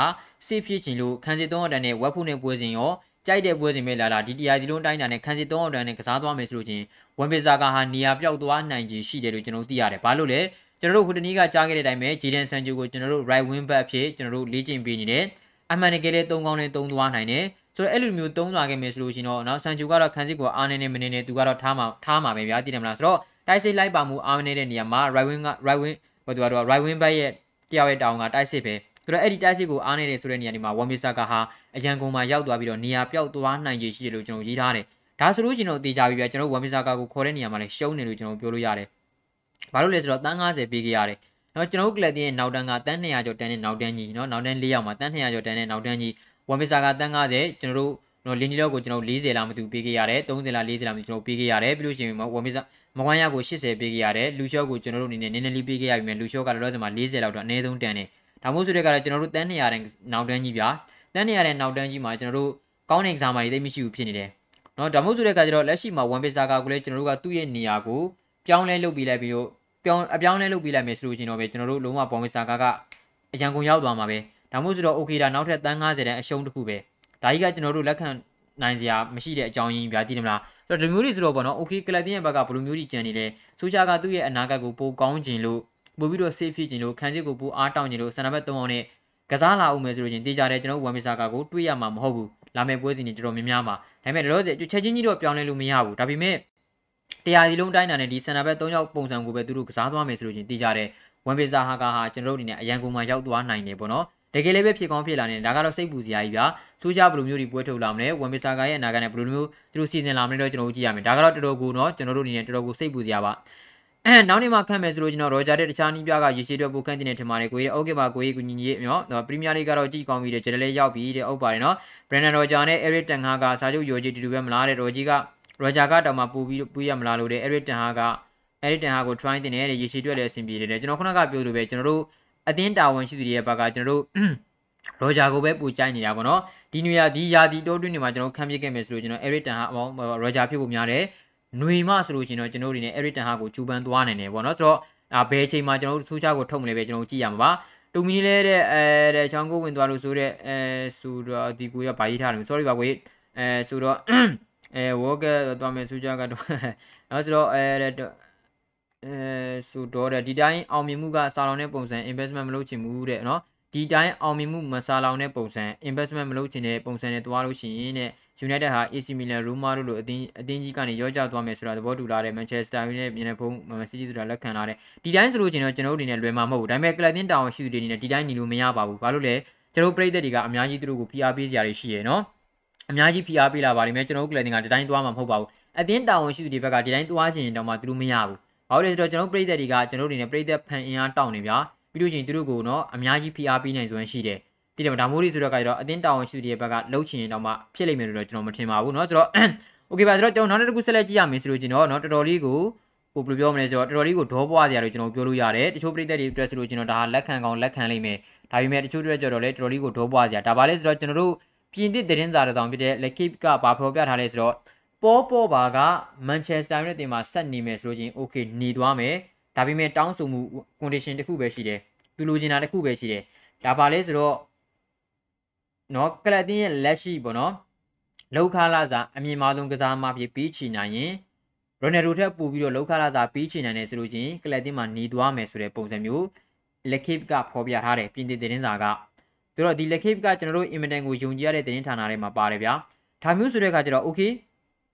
စေဖြစ်ချင်လို့ခန်းစစ်၃ယောက်တန်းနဲ့ဝက်ဖုနဲ့ပွဲစဉ်ရော ကြိုက်တဲ့ပွဲစဉ်ပဲလာလာဒီတရားဒီလုံးတိုင်းတာနဲ့ခန်းစစ်၃ယောက်တန်းနဲ့ကစားသွားမယ်ဆိုလို့ချင်းဝန်ပီဇာကဟာနေရာပြောက်သွားနိုင်ကြီးရှိတယ်လို့ကျွန်တော်သိရတယ်ဘာလို့လဲကျွန်တော်တို့ဟိုတနည်းကကြားခဲ့တဲ့အတိုင်းပဲဂျီဒန်ဆန်ဂျူကိုကျွန်တော်တို့ right wing back ဖြစ်ကျွန်တော်တို့လေ့ကျင့်ပေးနေတယ်အမှန်တကယ်လည်း၃ကောင်းနဲ့၃သွားနိုင်တယ်ဆိုတော့အဲ့လိုမျိုးသုံးသွားခဲ့မယ်ဆိုလို့ရှိရင်တော့နော်ဆန်ချူကတော့ခန်းစစ်ကိုအားနေနေမနေနေသူကတော့ထားမှာထားမှာပဲဗျာတည်တယ်မလားဆိုတော့တိုက်စစ်လိုက်ပါမှုအားနေတဲ့နေရာမှာ right wing က right wing ဟိုသူကတော့ right wing back ရဲ့တယောက်ရဲ့တောင်ကတိုက်စစ်ပဲ ဆိုတော့အဲ့ဒီတိုက်စစ်ကိုအားနေတဲ့ဆိုတဲ့နေရာဒီမှာဝမ်မီဆာကာဟာအရန်ကုန်မှာရောက်သွားပြီးတော့နေရာပြောက်သွားနိုင်ခြေရှိတယ်လို့ကျွန်တော်ရေးထားတယ်ဒါဆိုလို့ရှိရင်တော့တေချာပြီဗျာကျွန်တော်ဝမ်မီဆာကာကိုခေါ်တဲ့နေရာမှာလည်းရှုံးနေလို့ကျွန်တော်ပြောလို့ရတယ်ဘာလို့လဲဆိုတော့တန်း90ပေးခဲ့ရတယ်နော်ကျွန်တော်ကလပ်တင်းရဲ့နောက်တန်းကတန်း200ကျော်တန်းနဲ့နောက်တန်းကြီးနော်နောက်တန်း4ယောက်မှာတန်း200ကျော်တန်းနဲ့နောက်တန်းကြီးဝမ်မီဆာကတန်း90ကျွန်တော်တို့နော်လင်းနီလောက်ကိုကျွန်တော်40လောက်မတူပေးခဲ့ရတယ်30လောက်40လောက်မတူကျွန်တော်ပေးခဲ့ရတယ်ပြီးလို့ရှိရင်ဝမ်မီဆာမကွမ်းရကို80ပေးခဲ့ရတယ်လူရှော့ကိုကျွန်တော်တို့အနေနဲ့နည်းနည်းလေးပေးခဲ့ရပြီမယ်လူရှော့ကလည်းတော့ဒီမှာ40လောက်တော့အနည်းဆုံးတန်းနေ ဒါမှမဟုတ်ဆိုတဲ့ကတော့ကျွန်တော်တို့တန်း200တဲ့နောက်တန်းကြီးဗျာတန်း200တဲ့နောက်တန်းကြီးမှာကျွန်တော်တို့ကောင်းတဲ့ exam တွေသိမရှိဘူးဖြစ်နေတယ်နော်ဒါမှမဟုတ်ဆိုတဲ့ကကျတော့လက်ရှိမှာဝမ်ပီဆာကကိုလည်းကျွန်တော်တို့ကသူ့ရဲ့နေရာကိုပြောင်းလဲလုပ်ပြီးလိုက်ပြီးတော့ပြောင်းအပြောင်းလဲလုပ်ပြီးလိုက်မယ်ဆိုလို့ရှိရင်တော့ပဲကျွန်တော်တို့လုံးဝဘောင်ဝီဆာကာကအရန်ကုန်ရောက်သွားမှာပဲဒါမှမဟုတ်ဆိုတော့ okay ဒါနောက်ထပ်တန်း90တန်းအရှုံးတစ်ခုပဲဒါကြီးကကျွန်တော်တို့လက်ခံနိုင်စရာမရှိတဲ့အကြောင်းရင်းပြသိတယ်မလားဆိုတော့ဒီမျိုးတွေဆိုတော့ပေါ့နော် okay ကလပ်တင်းရဲ့ဘက်ကဘယ်လိုမျိုးကြီးကြံနေလဲဆိုရှာကသူ့ရဲ့အနာဂတ်ကိုပိုကောင်းခြင်းလို့ ပို့ပြီးတော့ safe ဖြစ်ခြင်းလို့ခန်းစစ်ကိုပိုအားတောင်းခြင်းလို့ဆန္ဒဘက်၃အောင်နဲ့ကစားလာအောင်မယ်ဆိုလို့ချင်းတေးကြတယ်ကျွန်တော်ဝမ်မီဆာကာကိုတွေးရမှာမဟုတ်ဘူးလာမယ့်ပွဲစဉ်တွေတော်တော်များများမှာဒါပေမဲ့တော့ချက်ချင်းကြီးတော့ပြောင်းလဲလို့မရဘူးဒါပေမဲ့တရားစီလုံးတိုင်းတာနဲ့ဒီဆန်နာဘက်၃ယောက်ပုံစံကိုပဲသူတို့ကစားသွားမယ်ဆိုလို့ချင်းသိကြတယ်ဝန်ပေစာဟာကဟာကျွန်တော်တို့အနေနဲ့အရန်ကုန်မှာရောက်သွားနိုင်တယ်ပေါ့နော်တကယ်လည်းပဲဖြစ်ကောင်းဖြစ်လာနေတယ်ဒါကတော့စိတ်ပူစရာကြီးဗျာဆိုရှာဘယ်လိုမျိုးတွေပွဲထုတ်လာမလဲဝန်ပေစာကရဲ့အနာဂတ်နဲ့ဘယ်လိုမျိုးသူတို့စီစဉ်လာမလဲတော့ကျွန်တော်တို့ကြည့်ရမယ်ဒါကတော့တော်တော်ကိုနော်ကျွန်တော်တို့အနေနဲ့တော်တော်ကိုစိတ်ပူစရာပါအဲ နောက်နေ့မှခန့်မယ်ဆိုလို့ကျွန်တော်ရောဂျာတဲ့တခြားနီးပြားကရေရှည်တော့ပိုခန့်တင်နေထင်ပါတယ်ကိုကြီးတဲ့ okay ပါကိုကြီးကူညီရေးနော်ပရီးမီးယားလိကတော့ကြည့်ကောင်းပြီတဲ့ဂျယ်လေးရောက်ပြီတဲ့ဟုတ်ပါတယ်နော်ဘရန်နန်ရောဂျာနဲ့အရစ်တန်ဟာကစာချုပ်ရောဂျီတူတူပဲမလားတဲ့ရောဂျီကရောဂျာကတောင်မှပူပြီးပူရမလားလို့တဲ့အရစ်တန်ဟာကအဲ့ဒီတန်ဟာကို try တင်နေတဲ့ရေရှည်တွေ့လည်းအဆင်ပြေတယ်ကျွန်တော်ခုနကပြောလိုပဲကျွန်တော်တို့အသင်းတာဝန်ရှိသူတွေရဲ့ဘက်ကကျွန်တော်တို့ရောဂျာကိုပဲပူကြိုက်နေတာပေါ့နော်ဒီနေရာဒီယာဒီတိုးတွင်းနေမှာကျွန်တော်ခံပြခဲ့မယ်ဆိုလို့ကျွန်တော်အရစ်တန်ဟာရောဂျာဖြစ်ဖို့များတယ် ຫນွေမှဆိုလို့ရှိရင်တော့ကျွန်တော်တို့ဒီနေ့အဲရစ်တန်ဟာကိုကျူပန်းသွားနိုင်တယ်ပေါ့နော်ဆိုတော့အာဘယ်အချိန်မှာကျွန်တော်တို့ဆူချာကိုထုတ်မလဲပဲကျွန်တော်ကြည့်ရမှာပါတူမီလဲတဲ့အဲတဲ့ချောင်းကိုဝင်သွားလို့ဆိုတဲ့အဲဆိုတော့ဒီကိုရဗာရေးထားတယ် sorry ပါကိုအဲဆိုတော့အဲဝေါ်ကသွားမယ်ဆူချာကတော့နော်ဆိုတော့အဲအဲဆိုတော့ဒီတိုင်းအောင်မြင်မှုကစာလောင်တဲ့ပုံစံ investment မလုပ်ချင်ဘူးတဲ့နော်ဒီတိုင်းအောင်မြင်မှုမဆာလောင်တဲ့ပုံစံ investment မလုပ်ချင်တဲ့ပုံစံနဲ့တွားလို့ရှိရင်တဲ့ United ဟာ AC Milan Roma တို့လိုအသင်းအသင်းကြီးကနေရောကျသွားမယ်ဆိုတာသဘောတူလာတဲ့ Manchester United မျက်နှာဖုံး Man City ဆိုတာလက်ခံလာတဲ့ဒီတိုင်းဆိုလို့ချင်းတော့ကျွန်တော်တို့အနေနဲ့လွယ်မှာမဟုတ်ဘူးဒါပေမဲ့ကလပ်တင်းတောင်ရှိသူတွေအနေနဲ့ဒီတိုင်းညီလို့မရပါဘူးဘာလို့လဲကျွန်တော်ပြည်သက်တွေကအများကြီးသူတို့ကိုဖိအားပေးကြရရှိရယ်နော်အများကြီးဖိအားပေးလာပါလိမ့်မယ်ကျွန်တော်တို့ကလပ်တင်းကဒီတိုင်းသွားမှာမဟုတ်ပါဘူးအသင်းတောင်ရှိသူတွေဘက်ကဒီတိုင်းသွားချင်ရင်တောင်မှသူတို့မရဘူးဘာလို့လဲဆိုတော့ကျွန်တော်ပြည်သက်တွေကကျွန်တော်တို့အနေနဲ့ပြည်သက်ဖန်အင်အားတောင်းနေဗျာပြီးလို့ရှိရင်သူတို့ကိုနော်အများကြီးဖိအားပေးနိုင်စွမ်းရှိတယ် တည်တယ်မဒါမိုးလေးဆိုတော့ကတော့အတင်းတောင်ရှိတဲ့ဘက်ကလှုပ်ချင်ရင်တော့မှဖြစ်လိမ့်မယ်လို့တော့ကျွန်တော်မထင်ပါဘူးเนาะဆိုတော့โอเคပါဆိုတော့ကျွန်တော်နောက်တစ်ခုဆက်လက်ကြည့်ရမယ်ဆိုလို့ကျွန်တော်เนาะတော်တော်လေးကိုဟိုဘယ်လိုပြောမလဲဆိုတော့တော်တော်လေးကိုဒေါပွားစရာလို့ကျွန်တော်ပြောလို့ရတယ်တချို့ပြည်သက်တွေအတွက်ဆိုလို့ကျွန်တော်ဒါဟာလက်ခံကောင်းလက်ခံလိမ့်မယ်ဒါပေမဲ့တချို့တွေကြတော့လေတော်တော်လေးကိုဒေါပွားစရာဒါပါလဲဆိုတော့ကျွန်တော်တို့ပြင်သစ်သတင်းစာတောင်ဖြစ်တဲ့ L'Equipe ကဘာဖော်ပြထားလဲဆိုတော့ပေါ်ပေါ်ပါက Manchester United တင်မှာဆက်နေမယ်ဆိုလို့ချင်း okay နေသွားမယ်ဒါပေမဲ့တောင်းဆိုမှု condition တစ်ခုပဲရှိတယ်သူလိုချင်တာတစ်ခုပဲရှိတယ်ဒါပါလဲဆိုတော့ နော်ကလပ်တင်းရဲ့လက်ရှိပေါ့နော်လောက်ခလာစာအမြင့်မားဆုံးကစားမဖြစ်ပြီးချီနိုင်ရင်ရိုနယ်ဒိုထက်ပိုပြီးတော့လောက်ခလာစာပြီးချီနိုင်တယ်ဆိုလို့ချင်းကလပ်တင်းမှာหนีသွားမယ်ဆိုတဲ့ပုံစံမျိုးလက်ခိပကဖော်ပြထားတယ်ပြင်သစ်သတင်းစာကသူတို့ဒီလက်ခိပကကျွန်တော်တို့အင်မတန်ကိုယုံကြည်ရတဲ့သတင်းဌာနတွေမှာပါတယ်ဗျာဒါမျိုးဆိုတဲ့အခါကျတော့ okay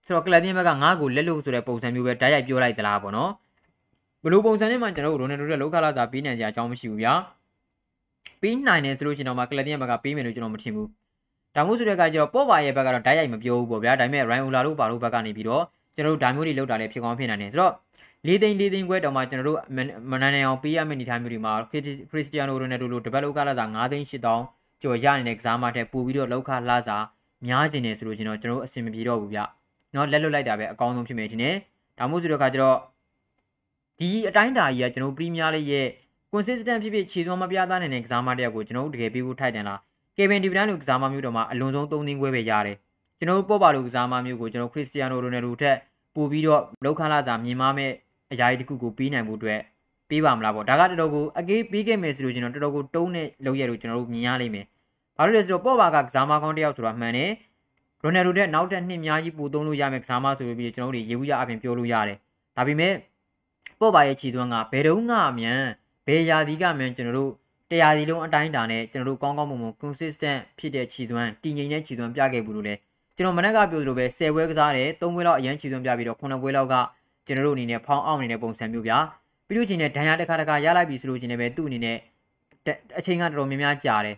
ဆိုတော့ကလပ်တင်းဘက်ကငါ့ကိုလက်လို့ဆိုတဲ့ပုံစံမျိုးပဲတိုက်ရိုက်ပြောလိုက်သလားပေါ့နော်ဘယ်လိုပုံစံနဲ့မှကျွန်တော်တို့ရိုနယ်ဒိုရဲ့လောက်ခလာစာပြီးနိုင်ကြအကြောင်းမရှိဘူးဗျာ ပေးနိုင်တယ်ဆိုလို့ရှိရင်တော့မှကလပ်တင်ရဲ့ဘက်ကပေးမယ်လို့ကျွန်တော်မထင်ဘူးဒါမှမဟုတ်ဆိုတဲ့အခါကျတော့ပေါ့ပါရဲ့ဘက်ကတော့ဓာတ်ရိုက်မပြောဘူးပေါ့ဗျာဒါပေမဲ့ Ryan Ola တို့ပါတို့ဘက်ကနေပြီးတော့ကျွန်တော်တို့ဒါမျိုးတွေလောက်တာလည်းဖြစ်ကောင်းဖြစ်နိုင်တယ်ဆိုတော့လေးသိန်းလေးသိန်းခွဲတောင်မှကျွန်တော်တို့မနန်နေအောင်ပေးရမယ့်အနေအထားမျိုးတွေမှာခရစ္စတီယာနိုရိုနယ်ဒိုလိုတပတ်လောက်ကလာစာ9သိန်း8000ကျော်ရနေတဲ့ကစားမတဲ့ပို့ပြီးတော့လောက်ခလာစာများကျင်တယ်ဆိုလို့ကျွန်တော်ကျွန်တော်အဆင်မပြေတော့ဘူးဗျเนาะလက်လွတ်လိုက်တာပဲအကောင်းဆုံးဖြစ်မယ်ဒီနေ့ဒါမှမဟုတ်ဆိုတဲ့အခါကျတော့ဒီအတိုင်းတာကြီးကကျွန်တော်ပရီးမီးယားလိရဲ့ consistent ဖြစ်ဖြစ်ခြေသွမ်းမပြသနိုင်တဲ့ကစားမတယောက်ကိုကျွန်တော်တို့တကယ်ပြီးဖို့ထိုက်တယ်လားကေဗင်ဒီဗီဒန်လိုကစားမမျိုးတော့မှအလွန်ဆုံး3သိန်းခွဲပဲရတယ်ကျွန်တော်တို့ပေါ်ပါလိုကစားမမျိုးကိုကျွန်တော်ခရစ္စတီယာနိုရိုနယ်ဒိုထက်ပိုပြီးတော့လောက်ခလာစာမြင်မမဲ့အရာကြီးတစ်ခုကိုပြီးနိုင်မှုအတွက်ပေးပါမလားပေါ့ဒါကတော်တော်ကိုအကေးပြီးခဲ့မယ်ဆိုလို့ကျွန်တော်တော်တော်ကိုတုံးနဲ့လောက်ရလို့ကျွန်တော်တို့မြင်ရလိမ့်မယ်ဘာလို့လဲဆိုတော့ပေါ်ပါကကစားမကောင်းတယောက်ဆိုတာမှန်တယ်ရိုနယ်ဒိုတဲ့နောက်ထပ်နှစ်များကြီးပိုသုံးလို့ရမယ်ကစားမဆိုပြီးကျွန်တော်တို့ရေဦးရအပြင်ပြောလို့ရတယ်ဒါပေမဲ့ပေါ်ပါရဲ့ခြေသွမ်းကဘယ်တော့မှအမြန် ဘယ်ရာသီကမှကျွန်တော်တို့တရားစီလုံးအတိုင်းတာနဲ့ကျွန်တော်တို့ကောင်းကောင်းမွန်မွန် consistent ဖြစ်တဲ့ခြေသွမ်းတည်ငြိမ်တဲ့ခြေသွမ်းပြခဲ့ဘူးလို့လေကျွန်တော်မနက်ကပြောသလိုပဲ10ပွဲကစားတယ်3ပွဲလောက်အရန်ခြေသွမ်းပြပြီးတော့9ပွဲလောက်ကကျွန်တော်တို့အနေနဲ့ဖောင်းအောင်နေတဲ့ပုံစံမျိုးဗျာပြီးလို့ချင်းနဲ့ဒဏ်ရာတစ်ခါတစ်ခါရလိုက်ပြီဆိုလို့ချင်းလည်းပဲသူ့အနေနဲ့အချိန်ကတော်တော်များများကြာတယ်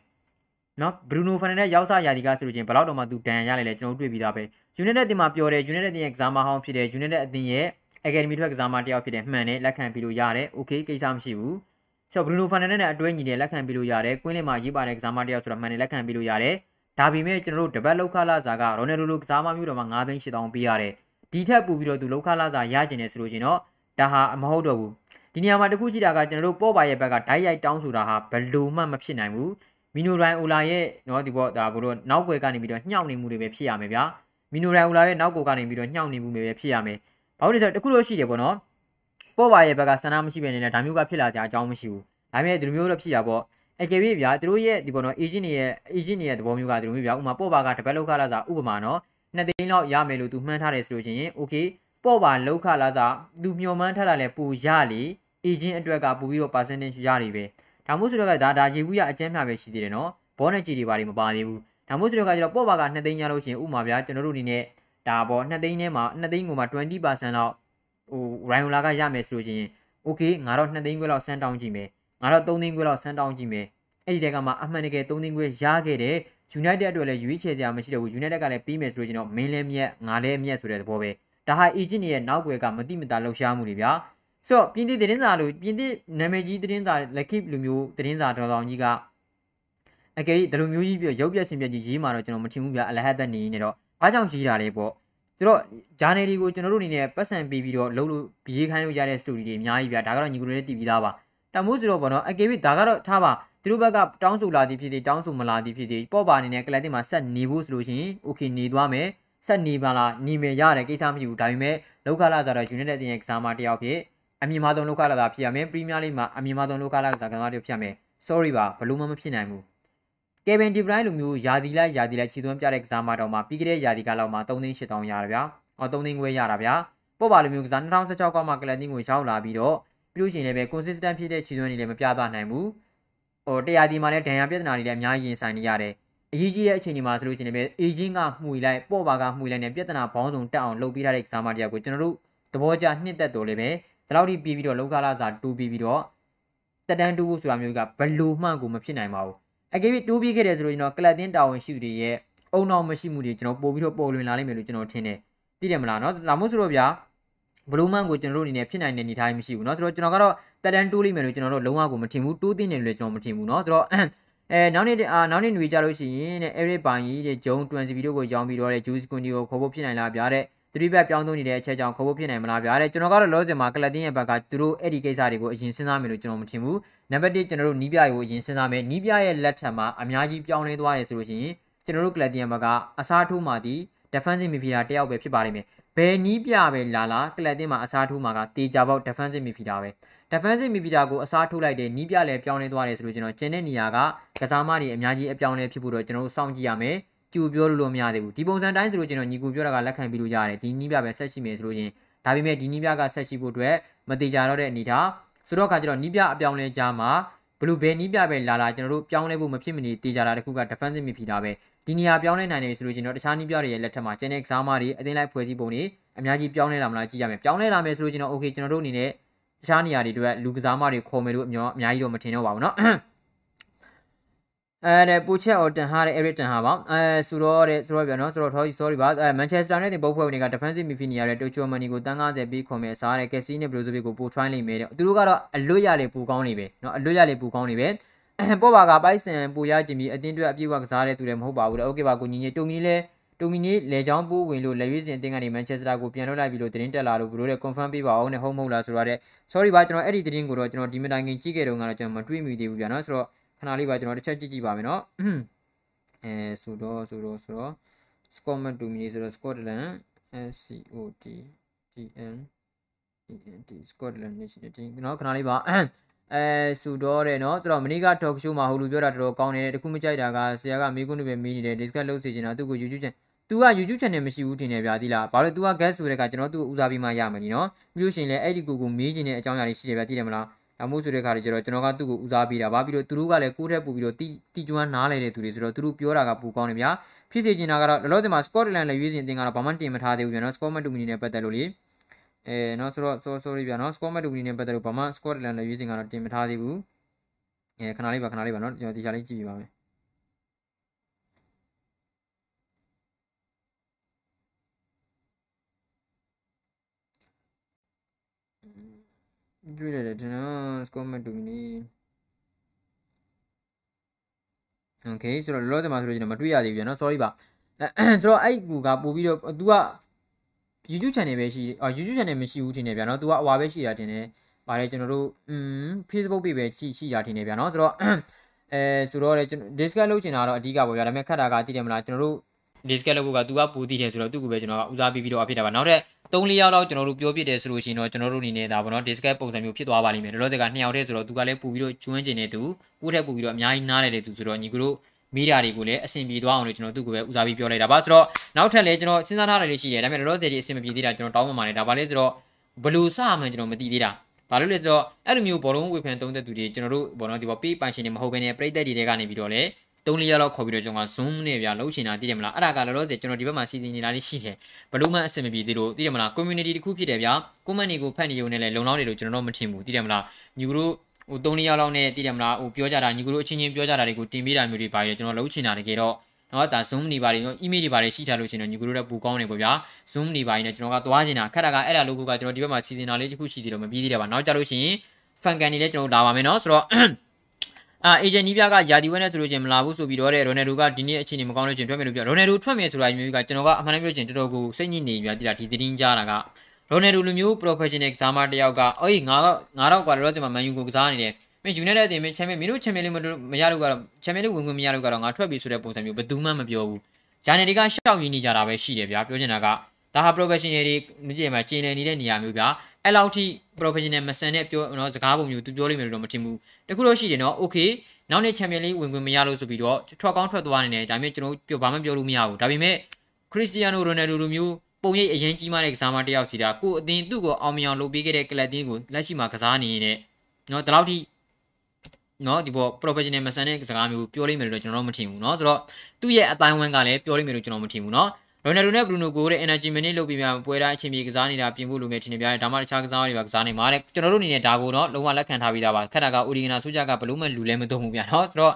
နော်ဘရူနိုဖန်နဲ့ရောက်စားရာဒီကဆိုလို့ချင်းဘယ်လောက်တော့မှသူဒဏ်ရာရလဲလဲကျွန်တော်တို့တွေ့ပြီးသားပဲ United တင်မှာပြောတယ် United တင်ရဲ့ကစားမဟောင်းဖြစ်တယ် United အသင်းရဲ့ Academy ထွက်ကစားမတယောက်ဖြစ်တယ်မှန်တယ်လက်ခံပြီးလို့ရတယ် Okay ကိစ္စမရှိဘူး ဆိုတော့ဘရူနိုဖန်နန်နဲ့အတွဲညီတယ်လက်ခံပြီးလို့ရတယ်ကွင်းလင်းမှာရေးပါတဲ့ကစားမတယောက်ဆိုတော့မှန်တယ်လက်ခံပြီးလို့ရတယ်ဒါပေမဲ့ကျွန်တော်တို့တပတ်လောက်ခလာစာကရိုနယ်ဒိုလိုကစားမမျိုးတော့မှ9သိန်း8000ပေးရတယ်ဒီထက်ပိုပြီးတော့သူလောက်ခလာစာရကျင်နေဆိုလို့ရှင်တော့ဒါဟာမဟုတ်တော့ဘူးဒီနေရာမှာတခုရှိတာကကျွန်တော်တို့ပေါ့ပါရဲ့ဘက်ကဓာတ်ရိုက်တောင်းဆိုတာဟာဘယ်လိုမှမဖြစ်နိုင်ဘူးမီနိုရိုင်အိုလာရဲ့နော်ဒီပေါ့ဒါဘို့တော့နောက်ွယ်ကနေပြီးတော့ညှောက်နေမှုတွေပဲဖြစ်ရမယ်ဗျာမီနိုရိုင်အိုလာရဲ့နောက်ကိုကနေပြီးတော့ညှောက်နေမှုတွေပဲဖြစ်ရမယ်ဘာလို့လဲဆိုတော့တခုလို့ရှိတယ်ပေါ့နော် ပေါ့ပါရဲ့ဘက်ကဆန္ဒမရှိဘဲနဲ့ဒါမျိုးကဖြစ်လာကြအကြောင်းမရှိဘူးဒါပေမဲ့ဒီလိုမျိုးတော့ဖြစ်ရပေါ့အကယ်၍ဗျာသူတို့ရဲ့ဒီပေါ်တော့ agent တွေရဲ့ agent တွေရဲ့သဘောမျိုးကဒီလိုမျိုးဗျာဥပမာပေါ့ပါက develop ခလာစားဥပမာနော်နှစ်သိန်းလောက်ရမယ်လို့သူမှန်းထားတယ်ဆိုလို့ရှိရင် okay ပေါ့ပါလောက်ခလာစားသူမျှော်မှန်းထားတာလဲပူရလေ agent အတွက်ကပူပြီးတော့ percentage ရနေပဲဒါမှမဟုတ်ဆိုတော့ကဒါဒါရေဘူးရအကျန်းပြပဲရှိသေးတယ်နော်ဘောနဲ့ကြည်တွေပါတွေမပါသေးဘူးဒါမှမဟုတ်ဆိုတော့ကကျတော့ပေါ့ပါက2သိန်းရလို့ရှိရင်ဥပမာဗျာကျွန်တော်တို့အနေနဲ့ဒါပေါ့2သိန်းထဲမှာ2သိန်းကိုမှ20%လောက် ဟို Ryan လာကရမယ်ဆိုလို့ရှိရင် okay ငါတော့2သိန်းခွဲလောက်စမ်းတောင်းကြည့်မယ်ငါတော့3သိန်းခွဲလောက်ဆန်းတောင်းကြည့်မယ်အဲ့ဒီတက်ကမှအမှန်တကယ်3သိန်းခွဲရခဲ့တယ် United အတွက်လည်းရွေးချယ်စရာမရှိတော့ဘူး United ကလည်းပြီးမယ်ဆိုလို့ကျွန်တော်မင်းလည်းမြက်ငါလည်းမြက်ဆိုတဲ့သဘောပဲဒါဟာ agent ရဲ့နောက်ွယ်ကမတိမတာလှုပ်ရှားမှုတွေဗျာဆိုတော့ပြင်သစ်သတင်းစာလိုပြင်သစ်နာမည်ကြီးသတင်းစာလက်ခိလူမျိုးသတင်းစာတော်တော်ကြီးကအကယ်၍ဒီလိုမျိုးကြီးပြီးရုပ်ပြက်စင်ပြက်ကြီးရေးမှာတော့ကျွန်တော်မထင်ဘူးဗျာအလဟတ်သက်နေနေတော့အားကြောင့်ရေးတာလေပေါ့ ဆိုတော့ journal တွေကိုကျွန်တော်တို့အနေနဲ့ပတ်စံပေးပြီးတော့လုံးလို့ဘေးခိုင်းလို့ရတဲ့ story တွေအများကြီးဗျာဒါကတော့ညီကိုတွေလည်းတည်ပြီးသားပါတမိုးဆိုတော့ဗောနော်အကေဘိဒါကတော့ထားပါသူတို့ဘက်ကတောင်းဆိုလာသည်ဖြစ်သည်တောင်းဆိုမလာသည်ဖြစ်သည်ပေါ့ပါအနေနဲ့ကလပ်တင်မှာဆက်နေဖို့ဆိုလို့ရှိရင် okay နေသွားမယ်ဆက်နေပါလားနေမယ်ရတယ်ကိစ္စမရှိဘူးဒါပေမဲ့လောကလာဆိုတော့ United တင်ရဲ့ကစားမတစ်ယောက်ဖြစ်အမြင့်မားဆုံးလောကလာသာဖြစ်ရမယ်ပရီးမီးယားလိမှာအမြင့်မားဆုံးလောကလာကစားကစားတစ်ယောက်ဖြစ်ရမယ် sorry ပါဘလို့မှမဖြစ်နိုင်ဘူး ကယ်ဗင်ဒီဘရိုင်းလိုမျိုးယာဒီလိုက်ယာဒီလိုက်ခြေသွင်းပြတဲ့ကစားမတော်မှာပြီးခဲ့တဲ့ယာဒီကလောက်မှာ3သိန်း8000ရတာဗျာ။အော်3သိန်းခွဲရတာဗျာ။ပေါ့ပါလိုမျိုးကစား2016ကမှကလပ်တင်းကိုရောက်လာပြီးတော့ပြီးလို့ရှိရင်လည်းပဲ consistent ဖြစ်တဲ့ခြေသွင်းတွေလည်းမပြသနိုင်ဘူး။ဟိုတရားဒီမှာလည်းဒဏ်ရာပြဿနာတွေလည်းအများကြီးရင်ဆိုင်နေရတယ်အရေးကြီးတဲ့အချိန်ဒီမှာဆိုလို့ချင်းလည်းအေဂျင့်ကမှုလိုက်ပေါ့ပါကမှုလိုက်နဲ့ပြဿနာဘောင်းစုံတက်အောင်လုပ်ပေးထားတဲ့ကစားမတရားကိုကျွန်တော်တို့သဘောကျနှစ်သက်တော်လည်းပဲဒီလောက်ထိပြီးပြီးတော့လောကလာစာတူပြီးပြီးတော့တက်တန်းတူဖို့ဆိုတာမျိုးကဘလို့မှကိုမဖြစ်နိုင်ပါဘူး အကယ်၍တူပြီးခဲ့တယ်ဆိုလို့ကျွန်တော်ကလပ်တင်းတာဝန်ရှိသူတွေရဲ့အုံနောက်မရှိမှုတွေကျွန်တော်ပို့ပြီးတော့ပေါ်လွင်လာလိမ့်မယ်လို့ကျွန်တော်ထင်တယ်သိတယ်မလားနော်ဒါမှမဟုတ်ဆိုတော့ဗျာဘလူးမန်ကိုကျွန်တော်တို့အနေနဲ့ဖြစ်နိုင်တဲ့အနေအထားမရှိဘူးเนาะဆိုတော့ကျွန်တော်ကတော့တက်တန်းတိုးလိမ့်မယ်လို့ကျွန်တော်တို့လုံးဝကိုမထင်ဘူးတိုးသိနေတယ်လို့ကျွန်တော်မထင်ဘူးเนาะဆိုတော့အဲနောက်နေ့အာနောက်နေ့ຫນွေကြလို့ရှိရင်တဲ့ Eric ပိုင်ကြီးတဲ့ဂျုံ20ဗီဒီယိုကိုရောင်းပြီးတော့တဲ့ Juice Kundi ကိုခေါ်ဖို့ဖြစ်နိုင်လားဗျာတဲ့ သတိဘက်ပြောင်းသုံးနေတဲ့အချက်ကြောင့်ခေါ်ဖို့ဖြစ်နိုင်မလားဗျာတဲ့ကျွန်တော်ကတော့လောစင်မှာကလပ်တင်းရဲ့ဘက်ကသူတို့အဲ့ဒီကိစ္စတွေကိုအရင်စဉ်းစားမယ်လို့ကျွန်တော်မထင်ဘူးနံပါတ်1ကျွန်တော်တို့နီးပြကိုအရင်စဉ်းစားမယ်နီးပြရဲ့လက်ထက်မှာအများကြီးပြောင်းလဲသွားတယ်ဆိုလို့ရှိရင်ကျွန်တော်တို့ကလပ်တင်းရဲ့ဘက်ကအစားထိုးမှဒီ defensive midfielder တယောက်ပဲဖြစ်ပါလိမ့်မယ်ဘယ်နီးပြပဲလာလာကလပ်တင်းမှာအစားထိုးမှာကတေချာပေါက် defensive midfielder ပဲ defensive midfielder ကိုအစားထိုးလိုက်တဲ့နီးပြလည်းပြောင်းလဲသွားတယ်ဆိုလို့ကျွန်တော်ကျန်တဲ့နေရာကကစားမတွေအများကြီးအပြောင်းလဲဖြစ်ဖို့တော့ကျွန်တော်တို့စောင့်ကြည့်ရမယ် ကြူပြောလို့လို့မရသေးဘူးဒီပုံစံတိုင်းဆိုလို့ကျွန်တော်ညီကူပြောတာကလက်ခံပြီးလို့ရတယ်ဒီနီးပြပဲဆက်ရှိမယ်ဆိုလို့ချင်းဒါပေမဲ့ဒီနီးပြကဆက်ရှိဖို့အတွက်မတေချာတော့တဲ့အနေထားဆိုတော့ခါကျတော့နီးပြအပြောင်းလဲကြားမှာဘလူးဘယ်နီးပြပဲလာလာကျွန်တော်တို့ပြောင်းလဲဖို့မဖြစ်မနေတေချာတာတခုက defensive midfielder ပဲဒီနေရာပြောင်းလဲနိုင်တယ်ဆိုလို့ကျွန်တော်တခြားနီးပြတွေရဲ့လက်ထက်မှာကျန်တဲ့ exam တွေအသိလိုက်ဖွဲ့စည်းပုံတွေအများကြီးပြောင်းလဲလာမလားကြည့်ရမယ်ပြောင်းလဲလာမယ်ဆိုလို့ကျွန်တော် okay ကျွန်တော်တို့အနေနဲ့တခြားနေရာတွေအတွက်လူကစားမတွေခေါ်မယ်လို့အများအများကြီးတော့မထင်တော့ပါဘူးเนาะ အဲတဲ့ပူချက်အော်တန်ဟာတဲ့ Eric တန်ဟာပါအဲဆိုတော့တဲ့ဆိုတော့ပြန်နော်ဆိုတော့ sorry ပါအဲ Manchester United ဘုတ်ဖွဲ့ဝင်တွေက defensive midfield နေရာတဲ့ Tocho Mani ကိုတန်း90ပြီးခေါ်မယ်စားတဲ့ Casey နဲ့ Brozovic ကိုပို try လိမ့်မယ်တဲ့သူတို့ကတော့အလွတ်ရလေပူကောင်းနေပဲနော်အလွတ်ရလေပူကောင်းနေပဲပေါ်ပါကပိုက်ဆန်ပူရခြင်းပြီးအတင်းတွက်အပြည့်ဝကစားတဲ့သူလည်းမဟုတ်ပါဘူးတဲ့ okay ပါကိုညီညီတိုမီလဲတိုမီနီလေချောင်းပိုးဝင်လို့လက်ရွေးစင်အတင်းကနေမန်ချက်စတာကိုပြန်လွှတ်လိုက်ပြီးလို့သတင်းတက်လာလို့ဘလို့တဲ့ confirm ပေးပါအောင်နဲ့ဟုတ်မဟုတ်လားဆိုတော့တဲ့ sorry ပါကျွန်တော်အဲ့ဒီသတင်းကိုတော့ကျွန်တော်ဒီမတိုင်ခင်ကြည့်ခဲ့တုန်းကတော့ကျွန်တော်မတွေးမိသေးဘူးဗျာနော်ဆိုတော့ ခဏလေးပါကျွန်တော်တစ်ချက်ကြည့်ကြည့်ပါမယ်နော်အဲဆိုတော့ဆိုတော့ဆိုတော့ Scotland တိုမီနီဆိုတော့ Scotland S C O T T N E N T Scotland National Team နော်ခဏလေးပါအဲစူတော့တယ်နော်ဆိုတော့မနေ့က talk show မှာဟိုလူပြောတာတော်တော်ကောင်းတယ်တခုမကြိုက်တာကဆရာကမိကုန်းတွေပဲမီးနေတယ် discuss လုပ်စေချင်တာသူ့ကို YouTube channel तू က YouTube channel မရှိဘူးထင်တယ်ဗျာဒီလားဘာလို့ तू က guest ဆိုတဲ့ကကျွန်တော်သူ့ကိုဦးစားပေးမှရမယ်နီနော်ပြီးလို့ရှိရင်လည်းအဲ့ဒီကိုကိုမေးချင်တဲ့အကြောင်းအရာတွေရှိတယ်ဗျာသိတယ်မလား ဒါမို့ဆိုတဲ့ခါကျတော့ကျွန်တော်ကသူ့ကိုဦးစားပေးတာပါပြီးတော့သူတို့ကလည်းကိုယ့်ထက်ပိုပြီးတော့တီတီကျွမ်းနားလဲတဲ့သူတွေဆိုတော့သူတို့ပြောတာကပိုကောင်းတယ်ဗျာဖြစ်စေချင်တာကတော့လောလောဆယ်မှာ Scotland လည်းရွေးစင်တင်ကတော့ဘာမှတင်မထားသေးဘူးဗျာနော် Scotland တူမီနဲ့ပတ်သက်လို့လေအဲနော်ဆိုတော့ sorry ဗျာနော် Scotland တူမီနဲ့ပတ်သက်လို့ဘာမှ Scotland လည်းရွေးစင်ကတော့တင်မထားသေးဘူးအဲခဏလေးပါခဏလေးပါနော်ကျွန်တော်ဒီချာလေးကြည့်ပြပါမယ် တွေ့ရတယ်ကျွန်တော် score မတူမီ Okay ဆိုတော့လောလောဆယ်မှာဆိုလို့ကျွန်တော်မတွေ့ရသေးဘူးပြန်နော် sorry ပါအဲဆိုတော့အဲ့ကူကပို့ပြီးတော့ तू က YouTube channel ပဲရှိအော် YouTube channel မရှိဘူးထင်တယ်ဗျာနော် तू ကအဝါပဲရှိတာတင်တယ်ဗါလေကျွန်တော်တို့อืม Facebook page ပဲရှိရှိတာထင်တယ်ဗျာနော်ဆိုတော့အဲဆိုတော့လေကျွန်တော် discuss လုပ်ချင်တာတော့အဓိကပေါ့ဗျာဒါပေမဲ့ခက်တာကသိတယ်မလားကျွန်တော်တို့ discuss လုပ်ဖို့က तू ကပူတည်တယ်ဆိုတော့သူ့ကိုပဲကျွန်တော်ကဦးစားပေးပြီးတော့အဖြစ်တာပါနောက်ထပ် 3 4ယောက်လောက်ကျွန်တော်တို့ပြောပြတယ်ဆိုလို့ရှိရင်တော့ကျွန်တော်တို့အနေနဲ့ဒါပေါ့နော် discuss ပုံစံမျိုးဖြစ်သွားပါလိမ့်မယ်လောလောဆယ်က2ယောက်တည်းဆိုတော့ तू ကလည်းပူပြီးတော့ကျွမ်းကျင်နေသူကိုယ့်ထက်ပူပြီးတော့အများကြီးနားတယ်တဲ့သူဆိုတော့ညီကတို့မီဒီယာတွေကိုလည်းအဆင်ပြေသွားအောင်လို့ကျွန်တော်သူ့ကိုပဲဦးစားပေးပြောလိုက်တာပါဆိုတော့နောက်ထပ်လည်းကျွန်တော်စဉ်းစားထားတယ်လေးရှိတယ်ဒါပေမဲ့လောလောဆယ်ဒီအဆင်မပြေသေးတာကျွန်တော်တောင်းပန်ပါတယ်ဒါပါလေဆိုတော့ဘလူးစမှန်ကျွန်တော်မသိသေးတာဘာလို့လဲဆိုတော့အဲ့လိုမျိုးဘောလုံးဝေဖန်သုံးသက်သူတွေကျွန်တော်တို့ဘောနော်ဒီပေါ်ပေးပိုင်ရှင်တွေမဟုတ်ဘဲနဲ့ပြိသက်တွေတဲကနေပြီးတော့လေ 3လလောက်ခေါ်ပြီးတော့ကျွန်တော်က zoom နဲ့ဗျာလှုပ်ရှင်တာသိတယ်မလားအဲ့ဒါကလောလောဆယ်ကျွန်တော်ဒီဘက်မှာစီစဉ်နေတာလေးရှိတယ်ဘလို့မှအဆင်မပြေသေးလို့သိတယ်မလား community တစ်ခုဖြစ်တယ်ဗျာ comment တွေကိုဖတ်နေရုံနဲ့လည်းလုံလောက်တယ်လို့ကျွန်တော်တို့မထင်ဘူးသိတယ်မလားညီတို့ဟို3လလောက်နဲ့သိတယ်မလားဟိုပြောကြတာညီတို့အချင်းချင်းပြောကြတာတွေကိုတင်ပေးတာမျိုးတွေပါတယ်ကျွန်တော်လှုပ်ချင်တာတကယ်တော့နော်ဒါ zoom နေပါတယ်နော် email တွေပါတယ်ရှိထားလို့ရှင်တော့ညီကိုတို့လည်းပူကောင်းနေပေါ့ဗျာ zoom နေပါတယ်နဲ့ကျွန်တော်ကသွားနေတာခက်တာကအဲ့ဒါ logo ကကျွန်တော်ဒီဘက်မှာစီစဉ်တာလေးတစ်ခုရှိသေးတော့မပြီးသေးတယ်ပါနောက်ကြလို့ရှိရင် fan ကန်နေလည်းကျွန်တော်လာပါမယ်နော်ဆိုတော့ အာအေဂျင့်နီးပြကယာဒီဝဲနဲ့ဆိုလို့ချင်းမလာဘူးဆိုပြီးတော့တဲ့ရိုနယ်ဒိုကဒီနေ့အခြေအနေမကောင်းလို့ချင်းထွက်မယ်လို့ပြောရိုနယ်ဒိုထွက်မယ်ဆိုတာမျိုးကကျွန်တော်ကအမှန်တမ်းပြောချင်တော်တော်ကိုစိတ်ညစ်နေပြီတိတာဒီသတင်းကြားတာကရိုနယ်ဒိုလူမျိုး professional ကစားမတယောက်ကအေးငါကငါတော့ကွာတော့ကျွန်မမန်ယူကိုကစားနေတယ်မင်းယူနိုက်တက်အသင်းမင်းချန်ပီယံမင်းတို့ချန်ပီယံလိမမရလို့ကတော့ချန်ပီယံလိဝင်ခွင့်မရလို့ကတော့ငါထွက်ပြီဆိုတဲ့ပုံစံမျိုးဘယ်သူမှမပြောဘူးဂျာနယ်တွေကရှောက်ရင်းနေကြတာပဲရှိတယ်ဗျာပြောချင်တာကဒါဟာ professional တွေမကြည့်မှာကျင်းနေနေတဲ့နေရာမျိုးဗျာ အဲ့လောက်ထိ professional မဆန်တဲ့ပြောတော့စကားပုံမျိုးသူပြောလိမ့်မယ်လို့တော့မထင်ဘူးတခုတော့ရှိတယ်နော် okay နောက်နေ့ချန်ပီယံလိဝင်ခွင့်မရလို့ဆိုပြီးတော့ထွက်ကောင်းထွက်သွားနေတယ်ဒါပေမဲ့ကျွန်တော်ပြောဘာမှပြောလို့မရဘူးဒါပေမဲ့ခရစ္စတီယာနိုရိုနယ်ဒိုလိုမျိုးပုံရိပ်အရင်ကြီးမားတဲ့ကစားမတယောက်စီတာကိုအတင်းသူ့ကိုအောင်မြင်အောင်လုပ်ပေးခဲ့တဲ့ကလပ်တင်းကိုလက်ရှိမှာကစားနေနေတဲ့နော်ဒီလောက်ထိ เนาะဒီပေါ် professional မဆန်တဲ့စကားမျိုးပြောလိမ့်မယ်လို့ကျွန်တော်တို့မထင်ဘူးเนาะဆိုတော့သူ့ရဲ့အတိုင်းဝန်းကလည်းပြောလိမ့်မယ်လို့ကျွန်တော်မထင်ဘူးเนาะ ရိုနယ်ဒိုနဲ့ဘရူနိုကိုတဲ့ energy minute လုပ်ပြီးမှပွဲတိုင်းအချိန်ပြေကစားနေတာပြင်ဖို့လိုမယ်ထင်နေပြတယ်ဒါမှတခြားကစားတွေပါကစားနေမှာတဲ့ကျွန်တော်တို့အနေနဲ့ဒါကိုတော့လုံးဝလက်ခံထားပြီးသားပါခက်တာကအိုဒီဂနာဆိုကြကဘလို့မှလူလဲမတော့ဘူးဗျာနော်ဆိုတော့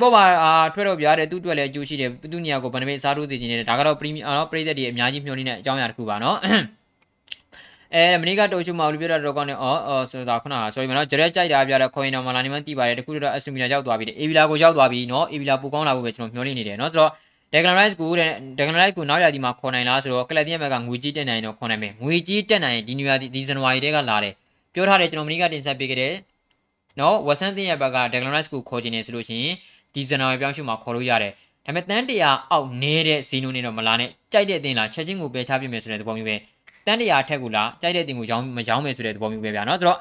ပေါ်ပါအာထွက်တော့ပြရတဲ့သူ့အတွက်လည်းအကျိုးရှိတယ်သူ့နေရာကိုဗန်ဒမစ်စားထိုးစီခြင်းနဲ့ဒါကတော့ပရီးမီယာတော့ပရိသတ်တွေအများကြီးမျှော်နေတဲ့အကြောင်းအရာတစ်ခုပါနော်အဲမနေ့ကတိုချူမာလူပြောတာတော့ကောင်းနေအော်အော်ဆိုတာခုနက sorry မနော်ကြရက်ကြိုက်တာပြတော့ခေါင်းရင်တော်မလာနေမှတိပါတယ်တခုတော့အဆူမီနာရောက်သွားပြီအေဗီလာကိုရောက်သွားပြီနော်အေဗီလာပူကောင်းလာဖို့ပဲကျွန်တော်မျှော်လင့်နေတယ်နော်ဆိုတော့ Declan Rice ကိုတဲ့ Declan Rice ကိုနောက်ရာဒီမှာခေါ်နိုင်လားဆိုတော့ကလပ်တင်ဘက်ကငွေကြီးတက်နိုင်တော့ခေါ်နိုင်မယ်ငွေကြီးတက်နိုင်ဒီနွေဒီဇန်နဝါရီတဲကလာတယ်ပြောထားတယ်ကျွန်တော်မနေ့ကတင်ဆက်ပေးခဲ့တယ်နော်ဝက်ဆန်တင်ရဲ့ဘက်က Declan Rice ကိုခေါ်ခြင်းနေဆိုလို့ရှိရင်ဒီဇန်နဝါရီပြောင်းရွှေ့မှာခေါ်လို့ရတယ်ဒါပေမဲ့တန်းတရာအောက်နေတဲ့ဇီနိုနေတော့မလာနဲ့ကြိုက်တဲ့အတင်လားချက်ချင်းကိုပဲချပြမယ်ဆိုတဲ့သဘောမျိုးပဲတန်းတရာအထက်ကိုလာကြိုက်တဲ့အတင်ကိုရောင်းမရောင်းမယ်ဆိုတဲ့သဘောမျိုးပဲဗျာနော်ဆိုတော့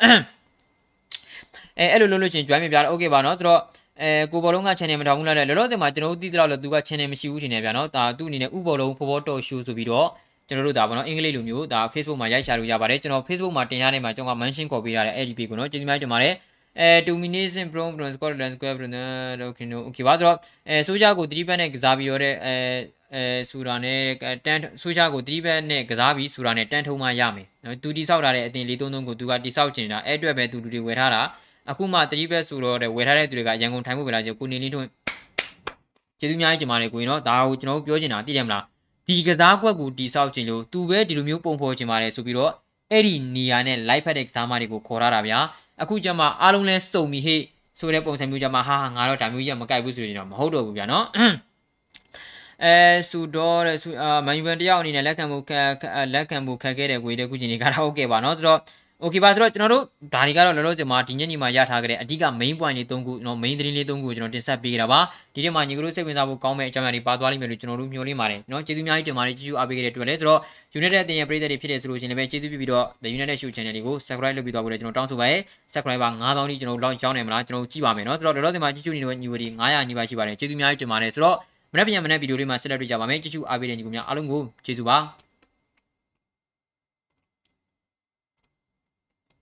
အဲအဲ့လိုလုပ်လို့ချင်း join မြပြတော့ okay ပါနော်ဆိုတော့ အဲကိုဘောလုံးက channel မထောင်ဘူးလားလောလောဆယ်မှာကျွန်တော်တို့သိတော့လို့သူက channel မရှိဘူးထင်တယ်ဗျာနော်ဒါသူ့အနေနဲ့ဥဘောလုံးဖော်ဖော်တော် show ဆိုပြီးတော့ကျွန်တော်တို့ဒါပေါ့နော်အင်္ဂလိပ်လိုမျိုးဒါ Facebook မှာရိုက်ရှာလို့ရပါတယ်ကျွန်တော် Facebook မှာတင်ရနေမှာကျွန်တော်က mention ခေါ်ပေးရတယ်အဲ့ဒီ page ကိုနော်ကျေးဇူးများတင်ပါတယ်အဲ domination from from Scotland Square from okay no okay ပါဆိုတော့အဲဆိုကြကို3ဘက်နဲ့ကစားပြီးတော့တဲ့အဲအဲဆူရာနဲ့တန်ဆိုကြကို3ဘက်နဲ့ကစားပြီးဆူရာနဲ့တန်ထုံးမှရမယ်နော်သူတိဆောက်ထားတဲ့အတင်လေးသုံးသုံးကိုသူကတိဆောက်ကျင်တာအဲ့အတွက်ပဲသူလူတွေဝယ်ထားတာ အခုမှ3ဘက်ဆိုတော့တဲ့ဝယ်ထားတဲ့သူတွေကရန်ကုန်ထိုင်ဖို့ပဲလာကြကိုနေလင်းထွန်းကျေးဇူးများကြီးတင်ပါတယ်ကိုရင်နော်ဒါကိုကျွန်တော်ပြောချင်တာသိတယ်မလားဒီကစားကွက်ကိုတိဆောက်ကျင်လို့သူပဲဒီလိုမျိုးပုံဖော်ချင်ပါတယ်ဆိုပြီးတော့အဲ့ဒီနေရာနဲ့ live ဖက်တဲ့ကစားမတွေကိုခေါ်ထားတာဗျာအခုကျမှအားလုံးလဲစုံပြီဟေ့ဆိုတဲ့ပုံစံမျိုးကြမှာဟာဟာငါတော့ဒါမျိုးကြီးမကြိုက်ဘူးဆိုရင်တော့မဟုတ်တော့ဘူးဗျာနော်အဲဆူတော့တဲ့ဆူအာမန်ယူဗန်တယောက်အနေနဲ့လက်ခံမှုခက်လက်ခံမှုခက်ခဲ့တဲ့ကိုတဲ့ခုချိန်ကြီးကတော့ဟုတ်ကဲ့ပါနော်ဆိုတော့ okay ပါဆိုတော့ကျွန်တော်တို့ဒါတွေကတော့လောလောဆယ်မှာဒီညနေမှာရထားခဲ့တဲ့အဓိက main point လေး၃ခုနော် main သတင်းလေး၃ခုကိုကျွန်တော်တင်ဆက်ပေးကြတာပါဒီနေ့မှာညီကတို့စိတ်ဝင်စားဖို့ကောင်းမဲ့အကြောင်းအရာတွေပါသွားလိမ့်မယ်လို့ကျွန်တော်တို့မျှော်လင့်ပါတယ်နော်ကျေးဇူးအများကြီးတင်ပါတယ်ကြည့်ရှုအားပေးခဲ့တဲ့အတွက်လည်းဆိုတော့ United အသင်းရဲ့ပရိသတ်တွေဖြစ်တဲ့ဆိုလို့ရှိရင်လည်းကျေးဇူးပြုပြီးတော့ The United Show Channel လေးကို Subscribe လုပ်ပြီးတော့ဖို့လည်းကျွန်တော်တောင်းဆိုပါရစေ Subscriber 9000တိကျွန်တော်တို့လောက်ကြောင်းနေမလားကျွန်တော်ကြည့်ပါမယ်နော်ဆိုတော့လောလောဆယ်မှာကြည့်ရှုနေတဲ့ညီဝတီ900ညီပါရှိပါတယ်ကျေးဇူးအများကြီးတင်ပါတယ်ဆိုတော့မနေ့ပြန်မနေ့ဗီဒီယိုလေးမှာဆက်လက်တွေ့ကြပါမယ်ကြည့်ရှုအားပေးတဲ့ညီကိုများအားလုံးကိုကျေးဇူးပါ